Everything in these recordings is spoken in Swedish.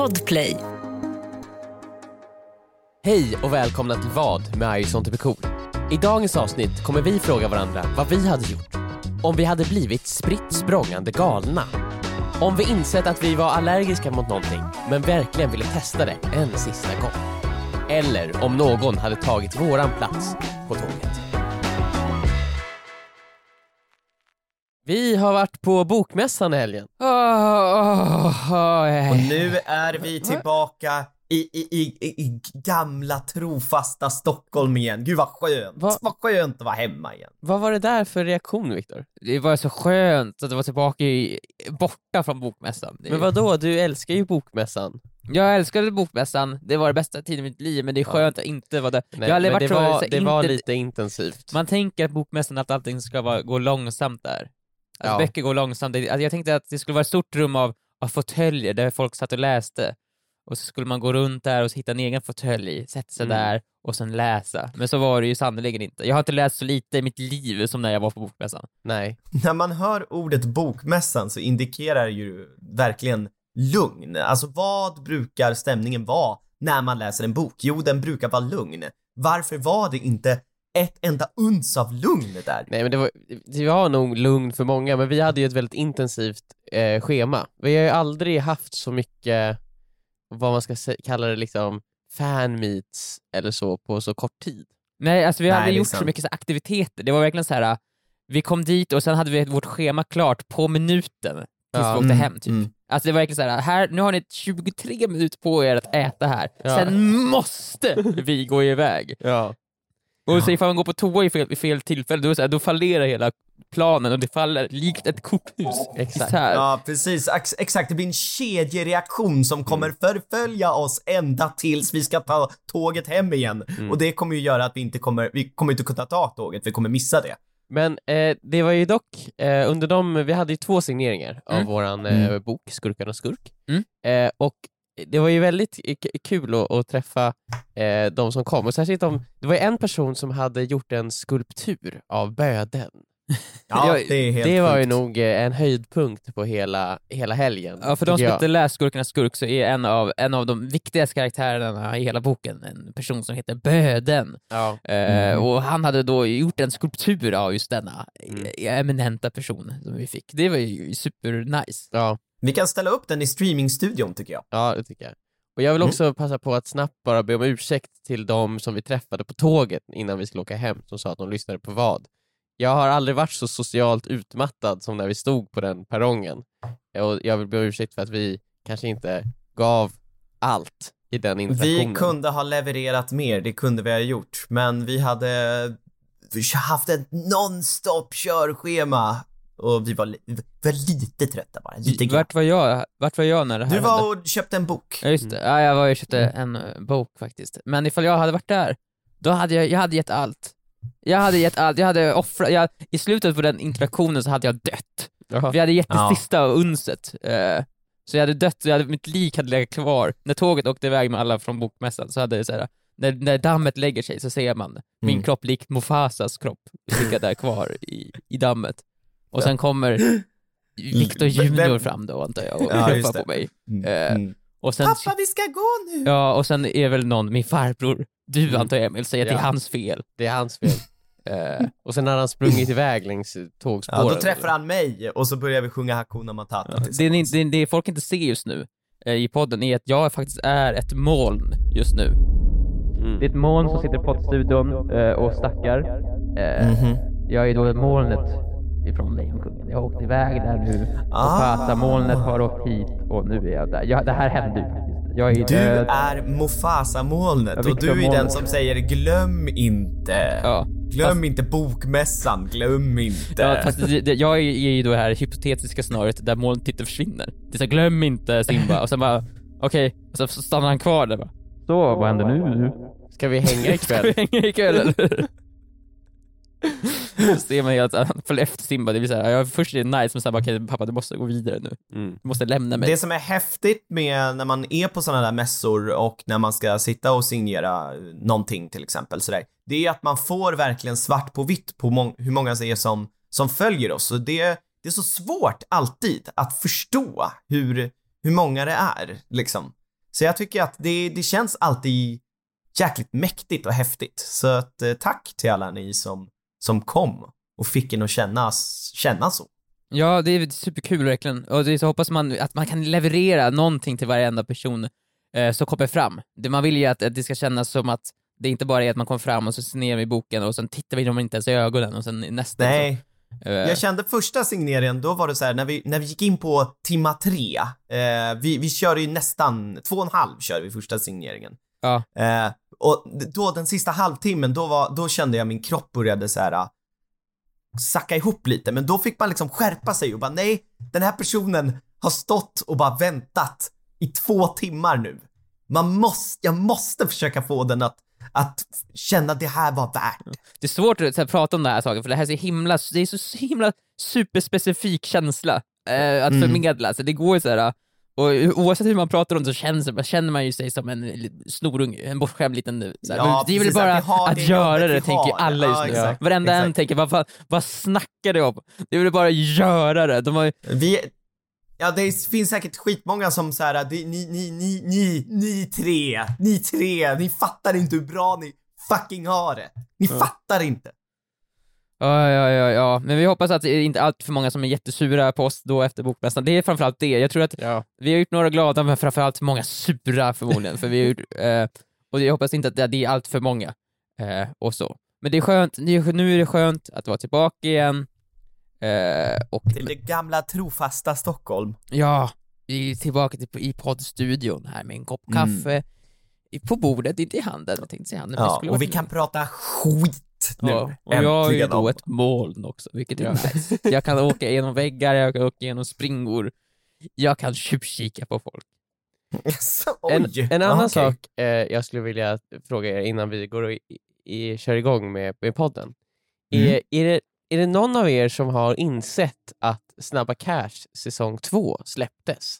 Podplay. Hej och välkomna till Vad med Ison just to cool. I dagens avsnitt kommer vi fråga varandra vad vi hade gjort om vi hade blivit spritt språngande galna. Om vi insett att vi var allergiska mot någonting men verkligen ville testa det en sista gång. Eller om någon hade tagit våran plats på tåget. Vi har varit på bokmässan i helgen. Och nu är vi tillbaka i, i, i, i, gamla trofasta Stockholm igen. Gud vad skönt! Va? Vad skönt att vara hemma igen. Vad var det där för reaktion Viktor? Det var så skönt att vara tillbaka i, borta från bokmässan. Det- Men vad då? du älskar ju bokmässan. Jag älskade bokmässan, det var det bästa tiden i mitt liv, men det är skönt att inte vara där. Nej, jag aldrig varit det var, det var inte- lite intensivt. Man tänker att bokmässan, att allting ska vara, gå långsamt där. Att Ja. böcker går långsamt. Alltså jag tänkte att det skulle vara ett stort rum av, av fåtöljer där folk satt och läste. Och så skulle man gå runt där och hitta en egen fåtölj, sätta sig Mm. där och sen läsa. Men så var det ju sannerligen inte. Jag har inte läst så lite i mitt liv som när jag var på bokmässan. Nej. När man hör ordet bokmässan så indikerar ju verkligen lugn. Alltså vad brukar stämningen vara när man läser en bok? Jo, den brukar vara lugn. Varför var det inte ett enda uns av lugn där? Nej men det var, det var nog lugn för många, men vi hade ju ett väldigt intensivt eh, schema. Vi har ju aldrig haft så mycket, vad man ska kalla det liksom, fan meets eller så på så kort tid. Nej, alltså vi Nej, det är gjort så sant. mycket så aktiviteter. Det var verkligen så här. vi kom dit och sen hade vi vårt schema klart på minuten tills Ja. vi åkte Mm, hem typ. mm. Alltså det var verkligen så här, här, nu har ni 23 minuter på er att äta här, Ja. sen måste vi gå iväg. Ja. Och så ifall man går på toa i fel, i fel tillfälle, då, så här, då fallerar hela planen och det faller likt ett korthus Exakt. Ja, precis. Ex- exakt. Det blir en kedjereaktion som kommer förfölja oss ända tills vi ska ta tåget hem igen. Och det kommer ju göra att vi inte kommer, vi kommer inte kunna ta tåget, vi kommer missa det. Men eh, det var ju dock, eh, under de, vi hade ju två signeringar av Mm. våran eh, Mm. bok Skurkarnas skurk. Mm. Eh, och det var ju väldigt kul att, att träffa eh, de som kom, och särskilt om, det var en person som hade gjort en skulptur av böden. Ja, Det- det är helt det var ju nog eh, en höjdpunkt på hela, hela helgen. Ja, för de som jag. inte läst Skurkarnas skurk så är en av, en av de viktigaste karaktärerna i hela boken en person som heter Böden. Ja. Eh, och han hade då gjort en skulptur av just denna Mm. eh, eminenta person som vi fick. Det var ju supernice. Ja, Vi kan ställa upp den i streamingstudion tycker jag. ja, det tycker jag. Och jag vill Mm. också passa på att snabbt bara be om ursäkt till de som vi träffade på tåget innan vi skulle åka hem, som sa att de lyssnade på vad. Jag har aldrig varit så socialt utmattad som när vi stod på den perrongen. Och jag vill be om ursäkt för att vi kanske inte gav allt i den interaktionen. Vi kunde ha levererat mer, det kunde vi ha gjort, men vi hade vi haft ett non-stop körschema och vi var, li- vi var lite trötta bara, lite grann. Vart var, jag, vart var jag när det här Du hände? var och köpte en bok. Ja just det, ja, jag var och köpte en eh, bok faktiskt. Men ifall jag hade varit där, då hade jag, jag hade gett allt. Jag hade gett allt, jag hade offrat, jag, i slutet på den interaktionen så hade jag dött. Jaha. Vi hade gett det Ja. sista unset. Eh, så jag hade dött, så jag hade, mitt lik hade legat kvar. När tåget åkte iväg med alla från bokmässan så hade det såhär, när, när dammet lägger sig så ser man min Mm. kropp likt Mufasas kropp ligga där kvar i, i dammet. Och Ja. sen kommer Victor Vem- Junior fram då antar jag och Ja, det. på mig. Mm. Eh, Mm. Och sen, Pappa, vi ska gå nu! ja, och sen är väl någon, min farbror, du Mm. antar jag Emil, säger att det Ja. är hans fel. Det är hans fel. Eh, Och sen har han sprungit iväg längs tågspåren. Ja, då träffar han mig och så börjar vi sjunga Hakuna Matata det, tillsammans. det, det folk inte ser just nu eh, i podden är att jag faktiskt är ett moln just nu. Mm. Det är ett moln som sitter i poddstudion eh, och stackar. Eh, Mhm. Jag är då molnet ifrån Lejonkungen. Jag har åkt iväg där nu och Ah. Pata-molnet har åkt hit och nu är jag där. Ja, det här hände ju faktiskt. Jag är Du död. är Mufasa-molnet Ja, och du är den som säger glöm inte. Ja. Glöm inte bokmässan, glöm inte. Ja, fast det, det, jag är ju då det här hypotetiska scenariot där molnet inte försvinner. Det är så här, glöm inte Simba, och sen bara, okej, och så stannar han kvar där bara. Så, vad händer nu? Ska vi hänga Ska vi ikväll? hänga ikväll eller? Så ser man helt att han följer efter Simba, det blir såhär, ja, först är det nice men sen bara, okej pappa du måste gå vidare nu. Mm. Du måste lämna mig. Det som är häftigt med när man är på sådana där mässor och när man ska sitta och signera någonting till exempel sådär, det är att man får verkligen svart på vitt på mång- hur många det är som, som följer oss. Och det, det är så svårt alltid att förstå hur, hur många det är, liksom. Så jag tycker att det, det känns alltid jäkligt mäktigt och häftigt. Så att, eh, tack till alla ni som, som kom och fick en att känna, känna så. Ja, det är superkul verkligen. Och det är så hoppas man att man kan leverera någonting till varenda person eh, som kommer fram. Det, man vill ju att, att det ska kännas som att det inte bara är att man kommer fram och så signerar vi boken och sen tittar vi dem inte ens i ögonen och sen nästa. Nej. Så, eh, Jag kände första signeringen, då var det så här, när vi, när vi gick in på timma tre, eh, vi, vi körde ju nästan, två och en halv körde vi första signeringen. Ja. Eh, och då den sista halvtimmen, då, var, då kände jag min kropp började så här ah, sacka ihop lite, men då fick man liksom skärpa sig och bara nej, den här personen har stått och bara väntat i två timmar nu. Man måste, jag måste försöka få den att, att känna det här var värt. Det är svårt att så här, prata om det här saken för det här är så himla, det är så himla superspecifik känsla eh, att Mm. förmedla, så det går ju såhär, och oavsett hur man pratar om det så känns, det- känner man ju sig som en snorunge, en bortskämd liten så här, Ja, Det är väl bara att det göra det, tänker har. alla just Ja, nu. exakt, Varenda en exakt. tänker, vad, vad snackar du om? Det är väl bara att göra det. De har ju, Vi, ja det finns säkert skitmånga som så här, det, ni, ni, ni, ni, ni tre, ni tre, ni fattar inte hur bra ni fucking har det. Ni fattar inte. Ja, ja, ja, ja, men vi hoppas att det är inte allt för många som är jättesura på oss då efter bokmässan. Det är framförallt det. Jag tror att Ja. vi har gjort några glada, men framförallt många sura förmodligen. för vi har gjort, eh, och jag hoppas inte att det är allt för många. Eh, och så. Men det är skönt, nu är det skönt att vara tillbaka igen. Eh, och Till det gamla trofasta Stockholm. ja, vi är tillbaka till, i poddstudion här med en kopp Mm. kaffe i- på bordet, inte i handen. Jag tänkte säga handen. Ja, och vi kan prata skit nu. Ja, och jag är ju då ett moln också, vilket är nice. Jag kan åka genom väggar, jag kan åka genom springor, jag kan tjuvkika på folk. Jaså, En, en annan Okej. sak eh, jag skulle vilja fråga er innan vi går och i, i, kör igång med, med podden. Mm. Är, är, det, är det någon av er som har insett att Snabba Cash säsong 2 släpptes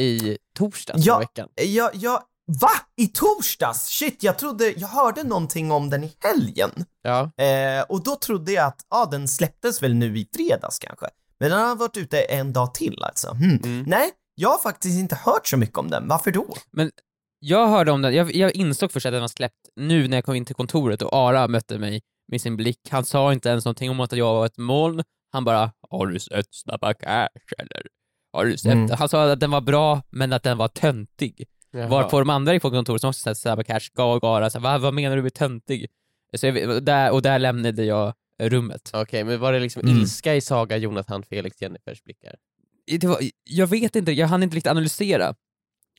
i torsdags Ja. veckan? Jag, jag, va? I torsdags? Shit, jag trodde, jag hörde någonting om den i helgen. Ja. Eh, och då trodde jag att, ja den släpptes väl nu i fredags kanske. Men den har varit ute en dag till alltså. Hmm. Mm. Nej, jag har faktiskt inte hört så mycket om den. Varför då? Jag hörde om den, jag, jag insåg först att den var släppt nu när jag kom in till kontoret och Ara mötte mig med sin blick. Han sa inte ens någonting om att jag var ett moln, han bara “Har du sett Snabba Cash eller?” Har du sett? Mm. Han sa att den var bra, men att den var töntig. Jaha. Varpå de andra på kontoret som också sett Snabba Cash gav Ara så här, Va, vad menar du med töntig? Så jag, och där, och där lämnade jag rummet. Okej, men var det liksom Mm. ilska i Saga, Jonathan, Felix, Jennifers blickar? Det var, jag vet inte, jag hann inte riktigt analysera.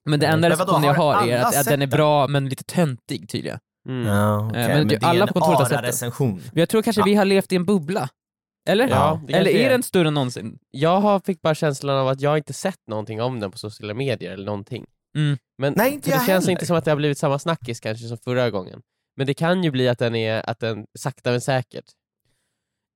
Men det enda Men recensionen jag har är att, att den är den? bra men lite töntig tydligen. Mm. Ja, okej. men det alla på kontoret har en sett den. recension. Men jag tror kanske Ja. vi har levt i en bubbla. Eller? Ja, Eller är är. den större än någonsin? Jag har, fick bara känslan av att jag inte sett någonting om den på sociala medier eller någonting. Mm. Men Nej, inte för det jag känns heller. inte som att det har blivit samma snackis kanske som förra gången. Men det kan ju bli att den, är, att den sakta men säkert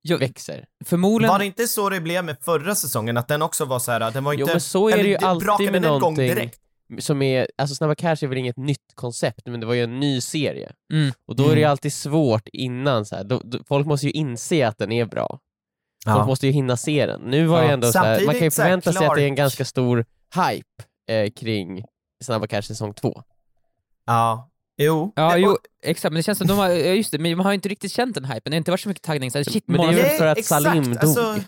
Jag, växer. förmodligen... Var det inte så det blev med förra säsongen? Att den också var så här, den var Jo inte... men så är det eller ju alltid med någonting direkt. som är, alltså Snabba Cash är väl inget nytt koncept, men det var ju en ny serie. Mm. Och då är det ju Mm. alltid svårt innan, så här. Då, då, folk måste ju inse att den är bra. Folk Ja. måste ju hinna se den. Nu var Ja. det ändå så här, man kan ju Samtidigt förvänta sig att det är en ganska stor hype eh, kring Snabba Cash säsong 2. Ja. Jo. Ja, Det- jo, exakt, men det känns som de har, just det, men man har inte riktigt känt den hypen, det har inte varit så mycket taggning, så här, shit, Men det är Nej, för att exakt, Salim dog. alltså-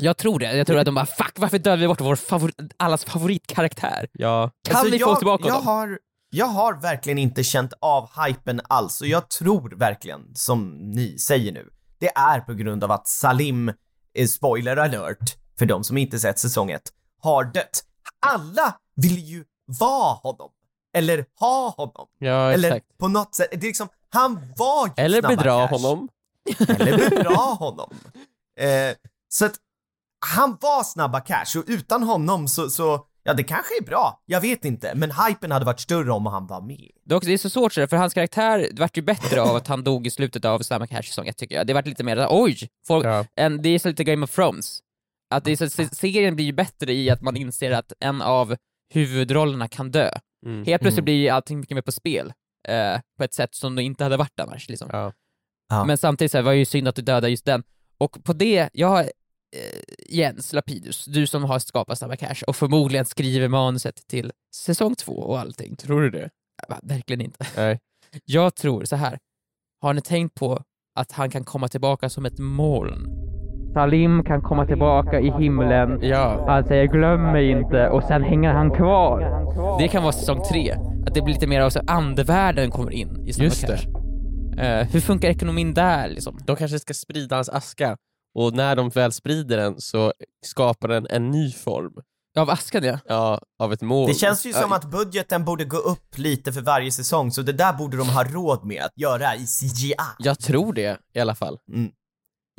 Jag tror det, jag tror att de bara 'fuck, varför dödade vi bort vår favorit, allas favoritkaraktär? Ja. Kan Alltså, vi få jag, tillbaka jag honom?' har, jag har verkligen inte känt av hypen alls och jag tror verkligen, som ni säger nu, det är på grund av att Salim, eh, spoiler alert, för de som inte sett säsong 1, har dött. Alla vill ju vara honom. Eller ha honom. Ja, Eller exakt. på något sätt, det är liksom, han var ju Eller bedra Cash. honom. Eller bedra honom. Eh, så att han var Snabba Cash och utan honom så, så, ja det kanske är bra, jag vet inte, men hypen hade varit större om han var med. Det är, också, det är så svårt för hans karaktär vart ju bättre av att han dog i slutet av Snabba Cash säsong 1 tycker jag. Det vart lite mer oj! Folk, Ja. en, det är så lite Game of Thrones. Att det är så, se- serien blir ju bättre i att man inser att en av huvudrollerna kan dö. Mm. Helt plötsligt Mm. blir allting mycket mer på spel, eh, på ett sätt som det inte hade varit annars. Liksom. Ja. Ja. Men samtidigt så här, var det ju synd att du dödade just den. Och på det, jag har eh, Jens Lapidus, du som har skapat Snabba Cash och förmodligen skriver manuset till säsong två och allting. Tror du det? Va, Verkligen inte. Nej. Jag tror så här. har ni tänkt på att han kan komma tillbaka som ett moln? Salim kan komma tillbaka i himlen Ja. Han säger glöm mig inte och sen hänger han kvar. Det kan vara säsong tre, att det blir lite mer av så andevärlden kommer in i Snabba Just det. Cash. Eh, hur funkar ekonomin där liksom? De kanske ska sprida hans aska och när de väl sprider den så skapar den en ny form. Av askan ja. Ja, av ett mål. Det känns ju som att budgeten borde gå upp lite för varje säsong, så det där borde de ha råd med att göra i CGI. Jag tror det i alla fall.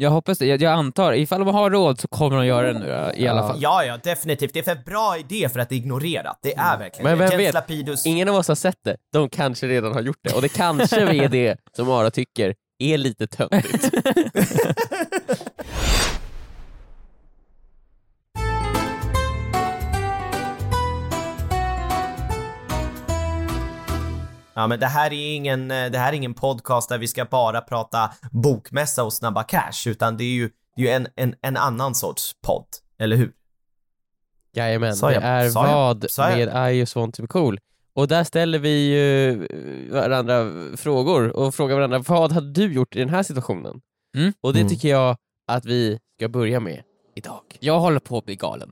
Jag hoppas det, jag, jag antar, ifall de har råd så kommer de göra det nu i alla fall. Ja, ja, definitivt. Det är för bra idé för att ignorera. Det är verkligen Men det. vem vet? Lapidus. Ingen av oss har sett det. De kanske redan har gjort det. Och det kanske är det som Ara tycker är lite töntigt. Ja, men det här är ingen, eh, det här är ingen podcast där vi ska bara prata bokmässa och snabba cash, utan det är ju, det är ju en, en, en annan sorts podd, eller hur? Jajamän, Sa det jag? är Sa jag? vad Sa jag? med I just want to be cool. Och där ställer vi ju varandra frågor och frågar varandra vad hade du gjort i den här situationen? Mm. Och det Mm. tycker jag att vi ska börja med idag. Jag håller på att bli galen.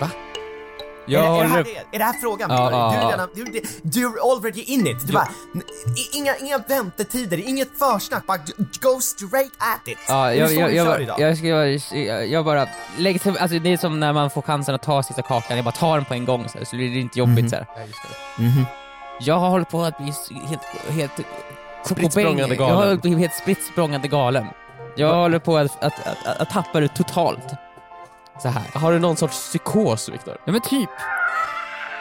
Va? Jag är, det, är, det håller... här, är det här frågan? Ja, ja, du, är ja. redan, du, du, du är already in it. Du Jo. bara, inga, inga väntetider, inget försnack, bara go straight at it. Ja, jag, jag, jag, jag, ska, jag, jag bara lägger till, alltså det är som när man får chansen att ta sista kakan, jag bara tar den på en gång så, här, så blir det inte jobbigt Mhm. så här. Mhm. Jag har hållit på att bli helt, helt Spritt språngande Jag galen. har hållit på att bli helt spritt galen. Jag håller på att, att, att, att, att tappa det totalt. Så här. Har du någon sorts psykos, Viktor? Ja men typ.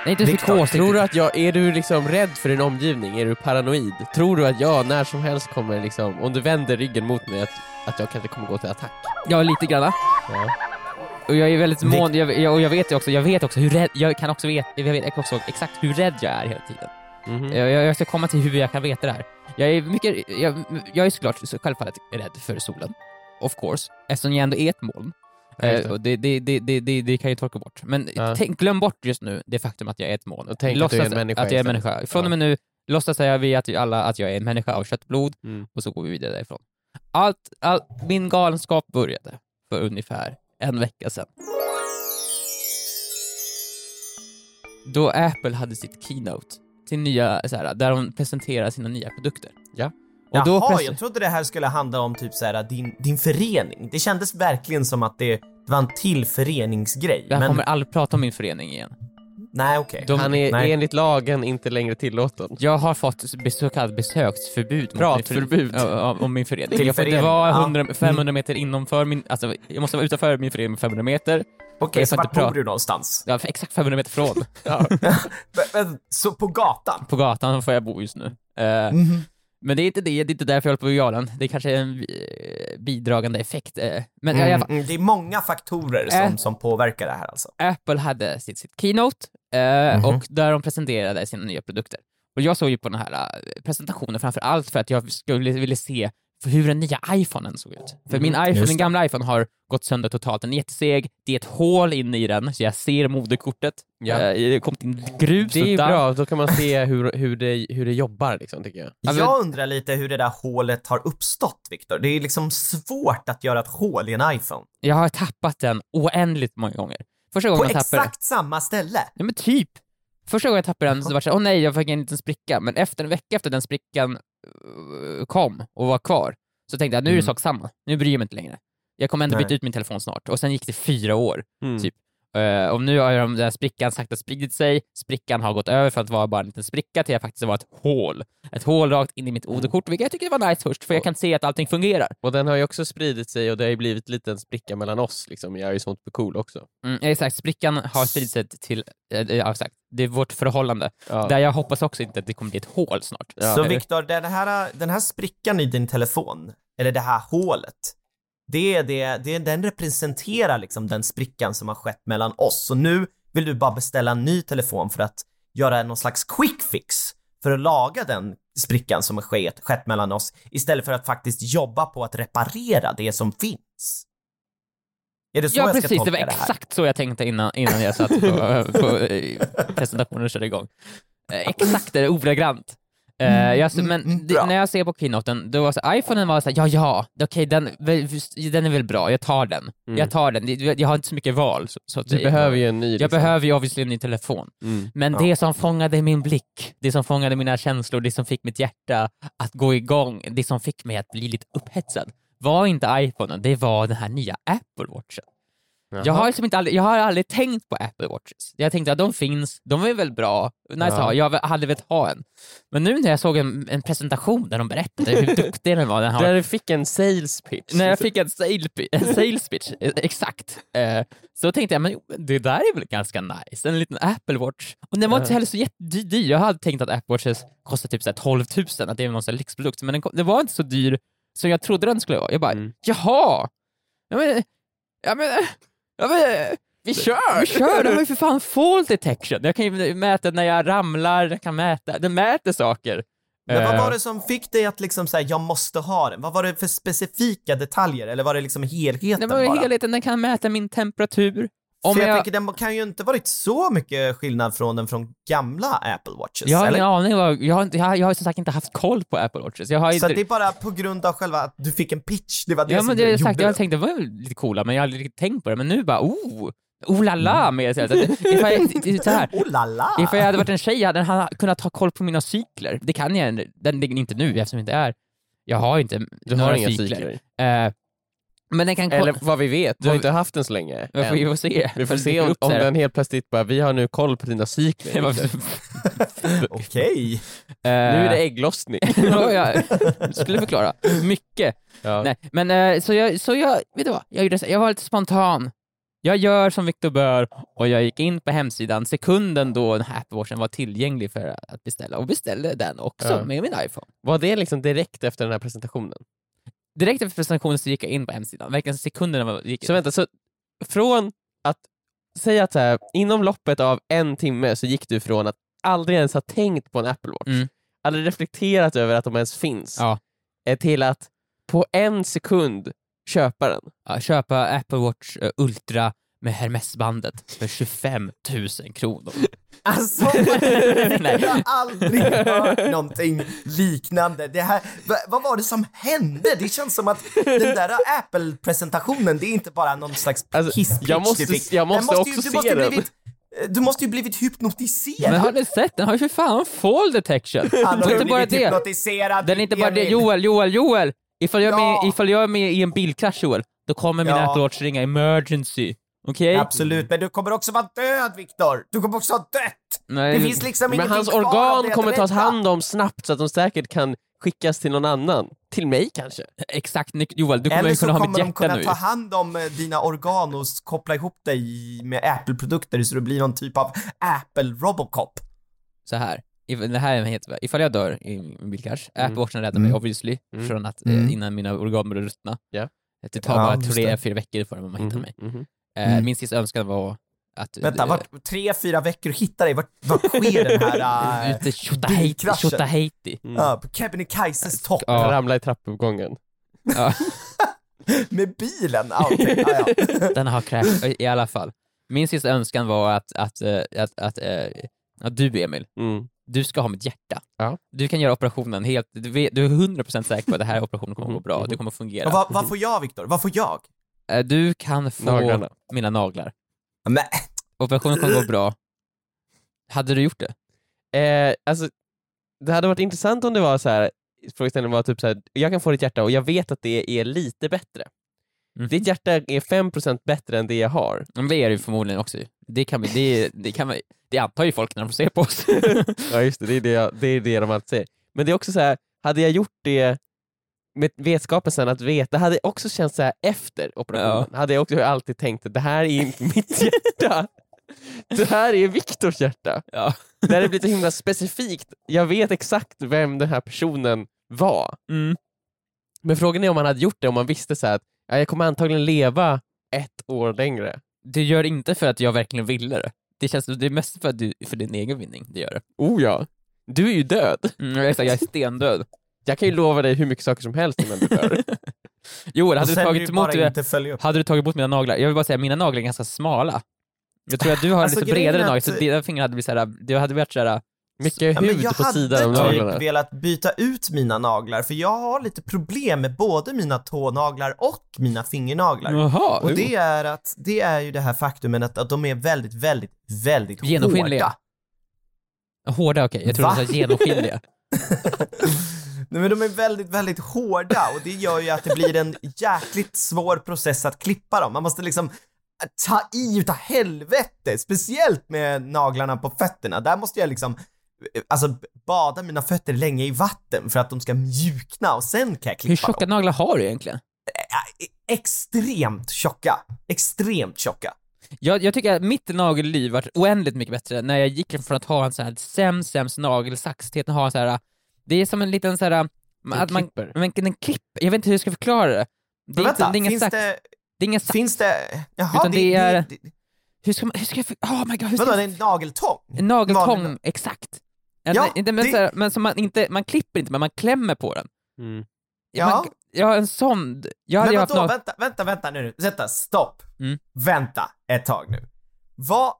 Nej inte psykos, Tror du att jag, är du liksom rädd för din omgivning? Är du paranoid? Tror du att jag när som helst kommer liksom, om du vänder ryggen mot mig, att, att jag kanske kommer gå till attack? Ja lite granna. Ja. Och jag är väldigt mån, jag, jag, och jag vet också, jag vet också hur rädd, jag kan också veta, jag vet också exakt hur rädd jag är hela tiden. Mhm. Jag, jag jag ska komma till hur jag kan veta det här. Jag är mycket, jag, jag är såklart så självfallet rädd för solen. Of course. Eftersom jag ändå är ett moln. Eh, det. och det, det, det, det, det, det kan jag torka bort. Men Ja. tänk, glöm bort just nu det faktum att jag är ett moln. Och tänk att du är en människa Att jag är en människa. Från och med nu låtsas säger vi att alla att jag är en människa av kött och blod Mm. och så går vi vidare därifrån. Allt, allt, min galenskap började för ungefär en vecka sedan. Då Apple hade sitt keynote, sin nya, så här, där de presenterar sina nya produkter. Ja. Och då Jaha, presen- jag trodde det här skulle handla om typ såhär din, din förening. Det kändes verkligen som att det var en till föreningsgrej. Jag men kommer aldrig prata om min förening igen. nej okej. De- Han är Nej. enligt lagen inte längre tillåten. Jag har fått så kallat besöksförbud. min Pratförbud. förening- Ja, ja, om min förening. Till jag får inte vara ja. 100, 500 meter innanför min, alltså jag måste vara utanför min förening med 500 meter. Okej, jag så vart bor du någonstans? Ja, exakt 500 meter från. Men- men, så på gatan? På gatan får jag bo just nu. Eh, Mhm. Men det är inte det, det är inte därför jag håller på galen. Det är kanske är en eh, bidragande effekt. eh. Men alla Mm, fall, mm, det är många faktorer som, Äh. som påverkar det här alltså. Apple hade sitt, sitt keynote eh, Mhm. och där de presenterade sina nya produkter. Och jag såg ju på den här eh, presentationen framför allt för att jag skulle ville se hur den nya iPhonen såg ut. För min iPhone, Mm, just min det. gamla iPhone har gått sönder totalt. Den är jätteseg, det är ett hål inne i den så jag ser moderkortet. Ja. Eh, det kommit in grus Det är bra, då kan man se hur, hur, det, hur det jobbar liksom, tycker jag. Jag undrar lite hur det där hålet har uppstått, Viktor. Det är liksom svårt att göra ett hål i en iPhone. Jag har tappat den oändligt många gånger. Första På gången jag tappade exakt samma ställe. Ja men typ. Första gången jag tappade den så var det såhär, åh nej, jag fick en liten spricka. Men efter en vecka efter den sprickan eh, kom och var kvar, så tänkte jag nu är det Mm. sak samma. Nu bryr jag mig inte längre. Jag kommer ändå Nej. byta ut min telefon snart. Och sen gick det fyra år. Mm. Typ. Eh, och nu har ju den där sprickan sakta spridit sig, sprickan har gått över från att vara bara en liten spricka till att faktiskt vara ett hål. Ett hål rakt in i mitt moderkort, vilket jag tycker var nice först, för jag kan se att allting fungerar. Och den har ju också spridit sig och det har ju blivit lite en spricka mellan oss liksom. Jag är ju sånt för cool också. Mm, exakt, sprickan har spridit sig till, eh, ja exakt, det är vårt förhållande. Ja. Där jag hoppas också inte att det kommer bli ett hål snart. Ja. Så Viktor, den här, den här sprickan i din telefon, eller det här hålet, det är det, det, den representerar liksom den sprickan som har skett mellan oss. Så nu vill du bara beställa en ny telefon för att göra någon slags quick fix för att laga den sprickan som har skett, skett mellan oss istället för att faktiskt jobba på att reparera det som finns. Är det så Ja jag ska precis, tolka det var det här? exakt så jag tänkte innan, innan jag satt på, på eh, presentationen och körde igång. Eh, Exakt det, ordagrant. Eh, jag, mm, men mm, det, när jag ser på keynoten, då var så, iPhonen var såhär, ja ja, okej den, den är väl bra, jag tar den. Mm. Jag tar den, jag har inte så mycket val. Så, så Du behöver ju en ny Jag liksom. behöver ju obviously en ny telefon. Mm. Men Ja. det som fångade min blick, det som fångade mina känslor, det som fick mitt hjärta att gå igång, det som fick mig att bli lite upphetsad, var inte iPhonen, det var den här nya Apple Watchen. Jag har, liksom inte aldrig, jag har aldrig tänkt på Apple Watches. Jag tänkte att de finns, de är väl bra, nice Ja. ha, jag hade velat ha en. Men nu när jag såg en, en presentation där de berättade hur duktig den var, den har, Där du fick en sales pitch. när jag fick en, sale, en sales pitch, eh, exakt, eh, så tänkte jag men det där är väl ganska nice, en liten Apple Watch. Och den var inte heller så jättedyr, jag hade tänkt att Apple Watches kostar typ så här 12 000, att det är någon sån lyxprodukt, men den, den var inte så dyr som jag trodde den skulle vara. Jag bara, Mm. jaha! Ja men, ja men, ja men Vi kör! vi kör, den har ju för fan fall detection. Jag kan ju mäta när jag ramlar, jag kan mäta, den mäter saker. Men vad Eh, var det som fick dig att liksom säga jag måste ha den? Vad var det för specifika detaljer? Eller var det liksom helheten Det var bara? helheten, den kan mäta min temperatur. Om För jag, jag, tänker, den kan ju inte varit så mycket skillnad från den från gamla Apple Watches, jag har ingen aning, vad, jag, har, jag, jag har som sagt inte haft koll på Apple Watches. Jag har Så inte, det är bara på grund av själva att du fick en pitch, det var det ja, som men det är gjorde exakt, jag det. tänkte det var lite coola, men jag har aldrig riktigt tänkt på det. Men nu bara, oh, oh la la, Mm. med ifall jag, så här, Oh la la! ifall jag hade varit en tjej hade han kunnat ha koll på mina cykler. Det kan jag den, den, inte nu eftersom jag inte är, jag har inte Du några har inga cykler. cykler. Eh, men den kan Eller vad vi vet, du har inte haft den så länge. vi får än. ju se. Vi får se om, om den helt plötsligt bara, vi har nu koll på dina cykler. Okej. Nu är det ägglossning. skulle förklara. Mycket. Ja. Nej, men eh, så jag, så jag, vet du vad? Jag, gjorde så, jag var lite spontan. Jag gör som Victor bör och jag gick in på hemsidan sekunden då den här Apple Watchen var tillgänglig för att beställa och beställde den också Ja. med min iPhone. Var det liksom direkt efter den här presentationen? Direkt efter presentationen så gick jag in på hemsidan, verkligen sekunderna var, gick Så vänta, så från att säga att så här, inom loppet av en timme så gick du från att aldrig ens ha tänkt på en Apple Watch, Mm. aldrig reflekterat över att de ens finns, Ja. eh, till att på en sekund köpa den. Ja, köpa Apple Watch eh, Ultra med Hermesbandet för 25 000 kronor. Alltså, jag har aldrig hört någonting liknande. Det här, va, vad var det som hände? Det känns som att den där Apple-presentationen, det är inte bara någon slags Alltså, hisspitch jag måste- du fick. jag måste ju- också du se måste ju den. Blivit, du måste ju blivit hypnotiserad. Men har ni sett? Den har ju för fan fall detection. Han har inte bara det. hypnotiserad. Den är inte bara det. Joel, Joel, Joel! Ifall jag, är Ja. med, ifall jag är med i en bilkrasch Joel, då kommer min Ja. Apple Watch ringa emergency. Okej? Absolut, men du kommer också vara död, Viktor. Du kommer också ha dött. Nej, Det finns liksom Men hans organ kommer att tas hand om snabbt så att de säkert kan skickas till någon annan. Till mig kanske? Exakt, Joel, du kommer Eller ju så kunna ha mitt kommer de hjärta kunna nu. ta hand om eh, dina organ och koppla ihop dig med Apple-produkter så du blir någon typ av Apple-Robocop. Så här. If, det här är helt, ifall jag dör i en bilkrasch, Mm. Apple Watchen räddar mig Mm. obviously, Mm. från att, Mm. eh, innan mina organ börjar ruttna. Ja. Det tar Ja, bara tre, fyra veckor för man hittar Mhm, mig. Eh, Mm. Min sista önskan var att... Vänta, vart, tre, fyra veckor hittar dig, vart, vart sker den här... äh, Ute i Tjotahejti, bilkraschen. Tjotahejti. Mm. ja, på Kebnekaises topp Ja. Ramla i trappuppgången. Ja, med bilen. Ah, okej, ah, ja. den har crash, i alla fall. Min sista önskan var att, att, eh, att, att, eh, att du Emil, Mm. du ska ha mitt hjärta. Ja. Du kan göra operationen helt, du, vet, du är 100% säker på att den här operationen kommer att gå bra, Mhm. det kommer att fungera. Och vad, vad får jag, Viktor? Vad får jag? Eh, Du kan få Naglarna. mina naglar. Men, Operationen kommer gå bra. Hade du gjort det? Eh, alltså, det hade varit intressant om det var så här. frågeställningen var typ så här, jag kan få ditt hjärta och jag vet att det är lite bättre. Mm. Ditt hjärta är 5% bättre än det jag har. Men det är det ju förmodligen också. Det, kan vi, det, det, kan vi, det antar ju folk när de får se på oss. Ja just det, det är det, jag, det, är det de alltid säger. Men det är också så här, hade jag gjort det med vetskapen sen att veta, hade jag också känt så här efter operationen, hade jag också alltid tänkt att det här är inte mitt hjärta. Det här är Viktors hjärta. ja. Det blir så himla specifikt. Jag vet exakt vem den här personen var. Mm. Men frågan är om man hade gjort det om man visste så här att ja, jag kommer antagligen leva ett år längre. Det gör det inte för att jag verkligen ville det. Det, känns, det är mest för, att du, för din egen vinning det gör det. Oh ja, du är ju död. Mm, är, jag är stendöd. Jag kan ju lova dig hur mycket saker som helst innan du dör. Joel, hade du, tagit det emot, hade du tagit emot mina naglar? Jag vill bara säga, mina naglar är ganska smala. Jag tror att du har Alltså, lite bredare att- så dina fingrar hade blivit såhär, du hade varit såhär, Mycket hud jag på sidan av hade naglarna. typ velat byta ut mina naglar för jag har lite problem med både mina tånaglar och mina fingernaglar. jaha, Och det är att, det är ju det här faktumet att, att de är väldigt, väldigt, väldigt Genomskinliga. hårda. hårda okej, jag tror Va? du sa genomskinliga. Nej men de är väldigt, väldigt hårda och det gör ju att det blir en jäkligt svår process att klippa dem. Man måste liksom ta i utav helvete, speciellt med naglarna på fötterna. Där måste jag liksom, eh, alltså bada mina fötter länge i vatten för att de ska mjukna och sen kan jag klippa Hur tjocka dem. naglar har du egentligen? Ä- Extremt tjocka. Extremt tjocka. Jag, jag tycker att mitt nagelliv var oändligt mycket bättre när jag gick från att ha en sån här sämst, sämst nagelsax till att ha en sån här, det är som en liten sån här, att man, klipper. men en klipp, jag vet inte hur jag ska förklara det. Det är, inte, vänta, det är ingen finns sax, det, det är ingen sax. finns det, jaha, Utan det är- det, Hur ska man, hur ska jag, oh my god, hur ska vadå, det är en nageltång? en nageltång, vanlig- exakt. En, Ja, inte, men, det- här, men som man inte, man klipper inte men man klämmer på den. Mm. Ja. Man, ja, en sån, jag hade Men haft vadå, nagel... vänta, vänta, vänta nu, vänta, stopp. Mm. Vänta ett tag nu. Vad,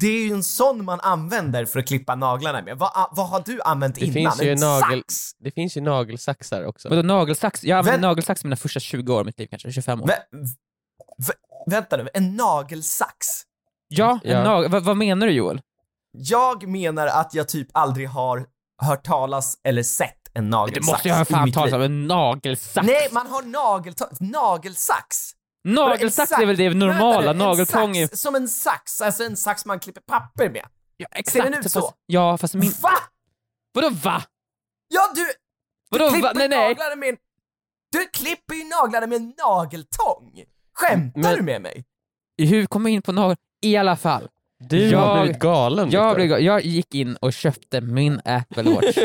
det är ju en sån man använder för att klippa naglarna med. Vad, vad har du använt Det innan? finns ju en nagel- sax? Det finns ju nagelsaxar också. Vadå nagelsax? Jag använde Vä- nagelsax mina första 20 år av mitt liv kanske, 25 år. Vä, vä, vänta nu, en nagelsax? ja, Ja. nagel, vad, vad menar du Joel? Jag menar att jag typ aldrig har hört talas eller sett en Du nagelsax måste ju ha fan liv. om en nagelsax. Nej, man har nageltång, nagelsax! Nagelsax är väl det normala, nageltång är... Som en sax, alltså en sax man klipper papper med. Ja, Ser den ut fast, så? Ja, fast min... Va? Vadå va? Ja, du, du Vadå klipper va? Nej, nej. naglarna med en... Du klipper ju naglarna med en nageltång! Skämtar Men- du med mig? Hur kom jag in på nagel... I alla fall. Du Jag- har blivit galen Jag, blev, jag gick in och köpte min Apple Watch.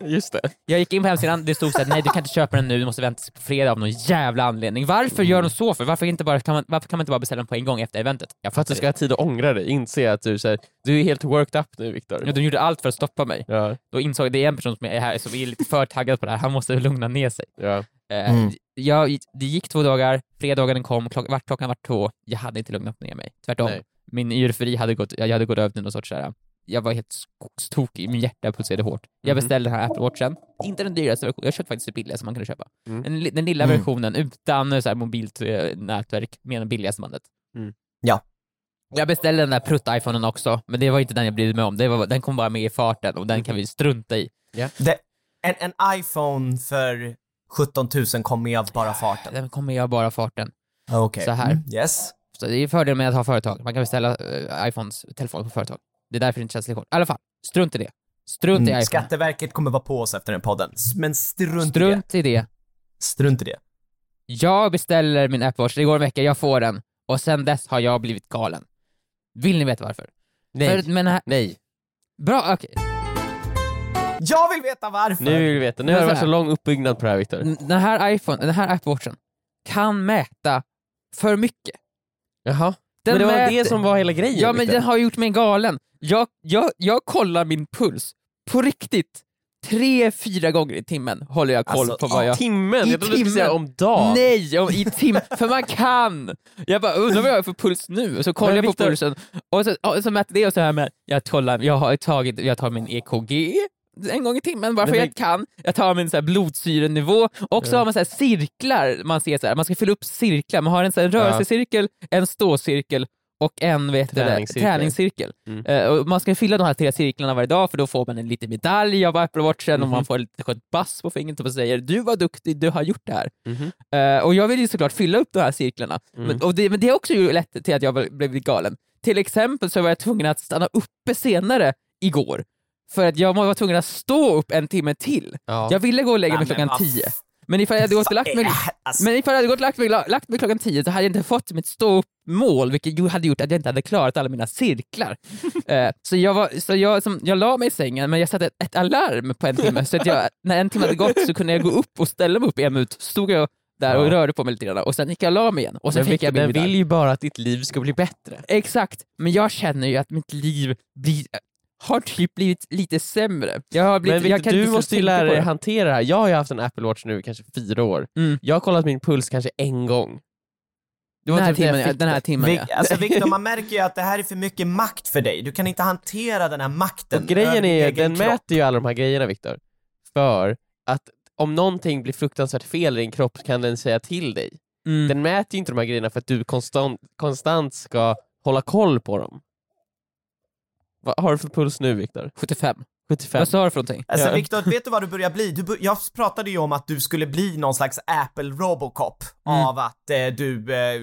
Just det. Jag gick in på hemsidan, det stod såhär, nej du kan inte köpa den nu, du måste vänta till på fredag av någon jävla anledning. Varför gör de så för? Varför, inte bara, kan man, varför kan man inte bara beställa den på en gång efter eventet? Jag För att du ska ha tid att ångra dig, inse att du, så här, du är helt worked up nu Viktor. det. De gjorde allt för att stoppa mig. Ja, Då insåg jag, det är en person som är här som är lite för taggad på det här, han måste lugna ner sig. ja. Eh, Mm. jag, det gick två dagar, fredagen kom, klock, vart klockan var två, jag hade inte lugnat ner mig. Tvärtom. Nej. Min eufori hade gått, jag hade gått över till någon sorts såhär, jag var helt skogstokig, min hjärta pulserade hårt. Jag Mhm. beställde den här Apple Watchen, inte den dyraste versionen, jag köpte faktiskt det billigaste man kunde köpa. Mm. Den, den lilla Mm. versionen utan eh, så här, mobilt eh, nätverk med den billigaste bandet. Mm. Ja. Jag beställde den där prutt-iPhonen också, men det var inte den jag brydde mig om, det var, den kom bara med i farten och den kan vi strunta i. Det, en, en iPhone för 17 000 kom med av bara farten. Den kom med av bara farten. Okej. Så här. Mm, yes. Så det är fördelen med att ha företag, man kan beställa uh, iPhones, telefoner på företag. Det är därför det inte känns lika hårt. I alla fall, strunt i det. Strunt i Mm, iPhone. Skatteverket kommer vara på oss efter den podden. Men strunt, i det. Strunt i det. Strunt i det. Jag beställer min Apple Watch, det går en vecka, jag får den. Och sen dess har jag blivit galen. Vill ni veta varför? Nej. För, men här, Nej. bra, okej. Jag vill veta varför! Nu vill vi veta. Nu har det så varit så lång uppbyggnad på det här Viktor. Den här iPhone, den här Apple Watchen kan mäta för mycket. Jaha. Den men det var mäter- det som var hela grejen Ja men Viktor. den har gjort mig galen. Jag, jag, jag kollar min puls, på riktigt. Tre, fyra gånger i timmen håller jag koll Alltså, på vad jag... Timmen? I Jag trodde du skulle säga timmen. om dagen. Nej, om, i tim för man kan! Jag bara undrar vad jag har för puls nu, och så kollar jag på Viktor- pulsen och så, och så mäter det och så här med, jag, kollar, jag har tagit, jag tar min EKG en gång i timmen bara för Men jag kan. Jag tar min så här blodsyrenivå och så Ja. har man så cirklar, man ser så här, man ska fylla upp cirklar, man har en så här rörelsecirkel, en ståcirkel och en vet du, det, Träningscirkel. träningscirkel. Mm. Och man ska fylla de här tre cirklarna varje dag för då får man en liten medalj av Apple Watchen och Mhm. man får lite skönt bass på fingret och säger du var duktig, du har gjort det här. Mhm. Eh, och jag vill ju såklart fylla upp de här cirklarna, Mm. men, och det, men det är också ju lätt till att jag blev- blev galen. Till exempel så var jag tvungen att stanna uppe senare igår, för att jag var tvungen att stå upp en timme till. Ja. Jag ville gå och lägga mig men klockan tio, men ifall jag hade gått och lagt mig Alltså, men ifall jag hade gått och lagt mig, lagt mig klockan tio så hade jag inte fått mitt stå upp-mål, vilket hade gjort att jag inte hade klarat alla mina cirklar. Eh, så jag, var, så jag, som, jag la mig i sängen, men jag satte ett, ett alarm på en timme, så att jag, när en timme hade gått så kunde jag gå upp och ställa mig upp i en minut, stod jag där och Ja. rörde på mig lite grann, och sen gick jag och la mig igen, och sen Men fick jag den vill ju bara att ditt liv ska bli bättre. Exakt, men jag känner ju att mitt liv blir... har typ blivit lite sämre. Jag har blivit, Men jag du inte måste ju lära dig hantera det här. Jag har ju haft en Apple Watch nu kanske fyra år. Mm. Jag har kollat min puls kanske en gång. Det Den här typ timmen, ja, den här timmen Vic, ja. alltså Victor, man märker ju att det här är för mycket makt för dig. Du kan inte hantera den här makten Och grejen är ju, den kropp. mäter ju alla de här grejerna Viktor. För att om någonting blir fruktansvärt fel i din kropp kan den säga till dig. Mm. Den mäter ju inte de här grejerna för att du konstant, konstant ska hålla koll på dem. Vad har du för puls nu Viktor? 75. 75? Vad sa du för någonting? Alltså Ja. Viktor, vet du vad du börjar bli? Du bör, jag pratade ju om att du skulle bli någon slags Apple Robocop Mm. av att eh, du eh,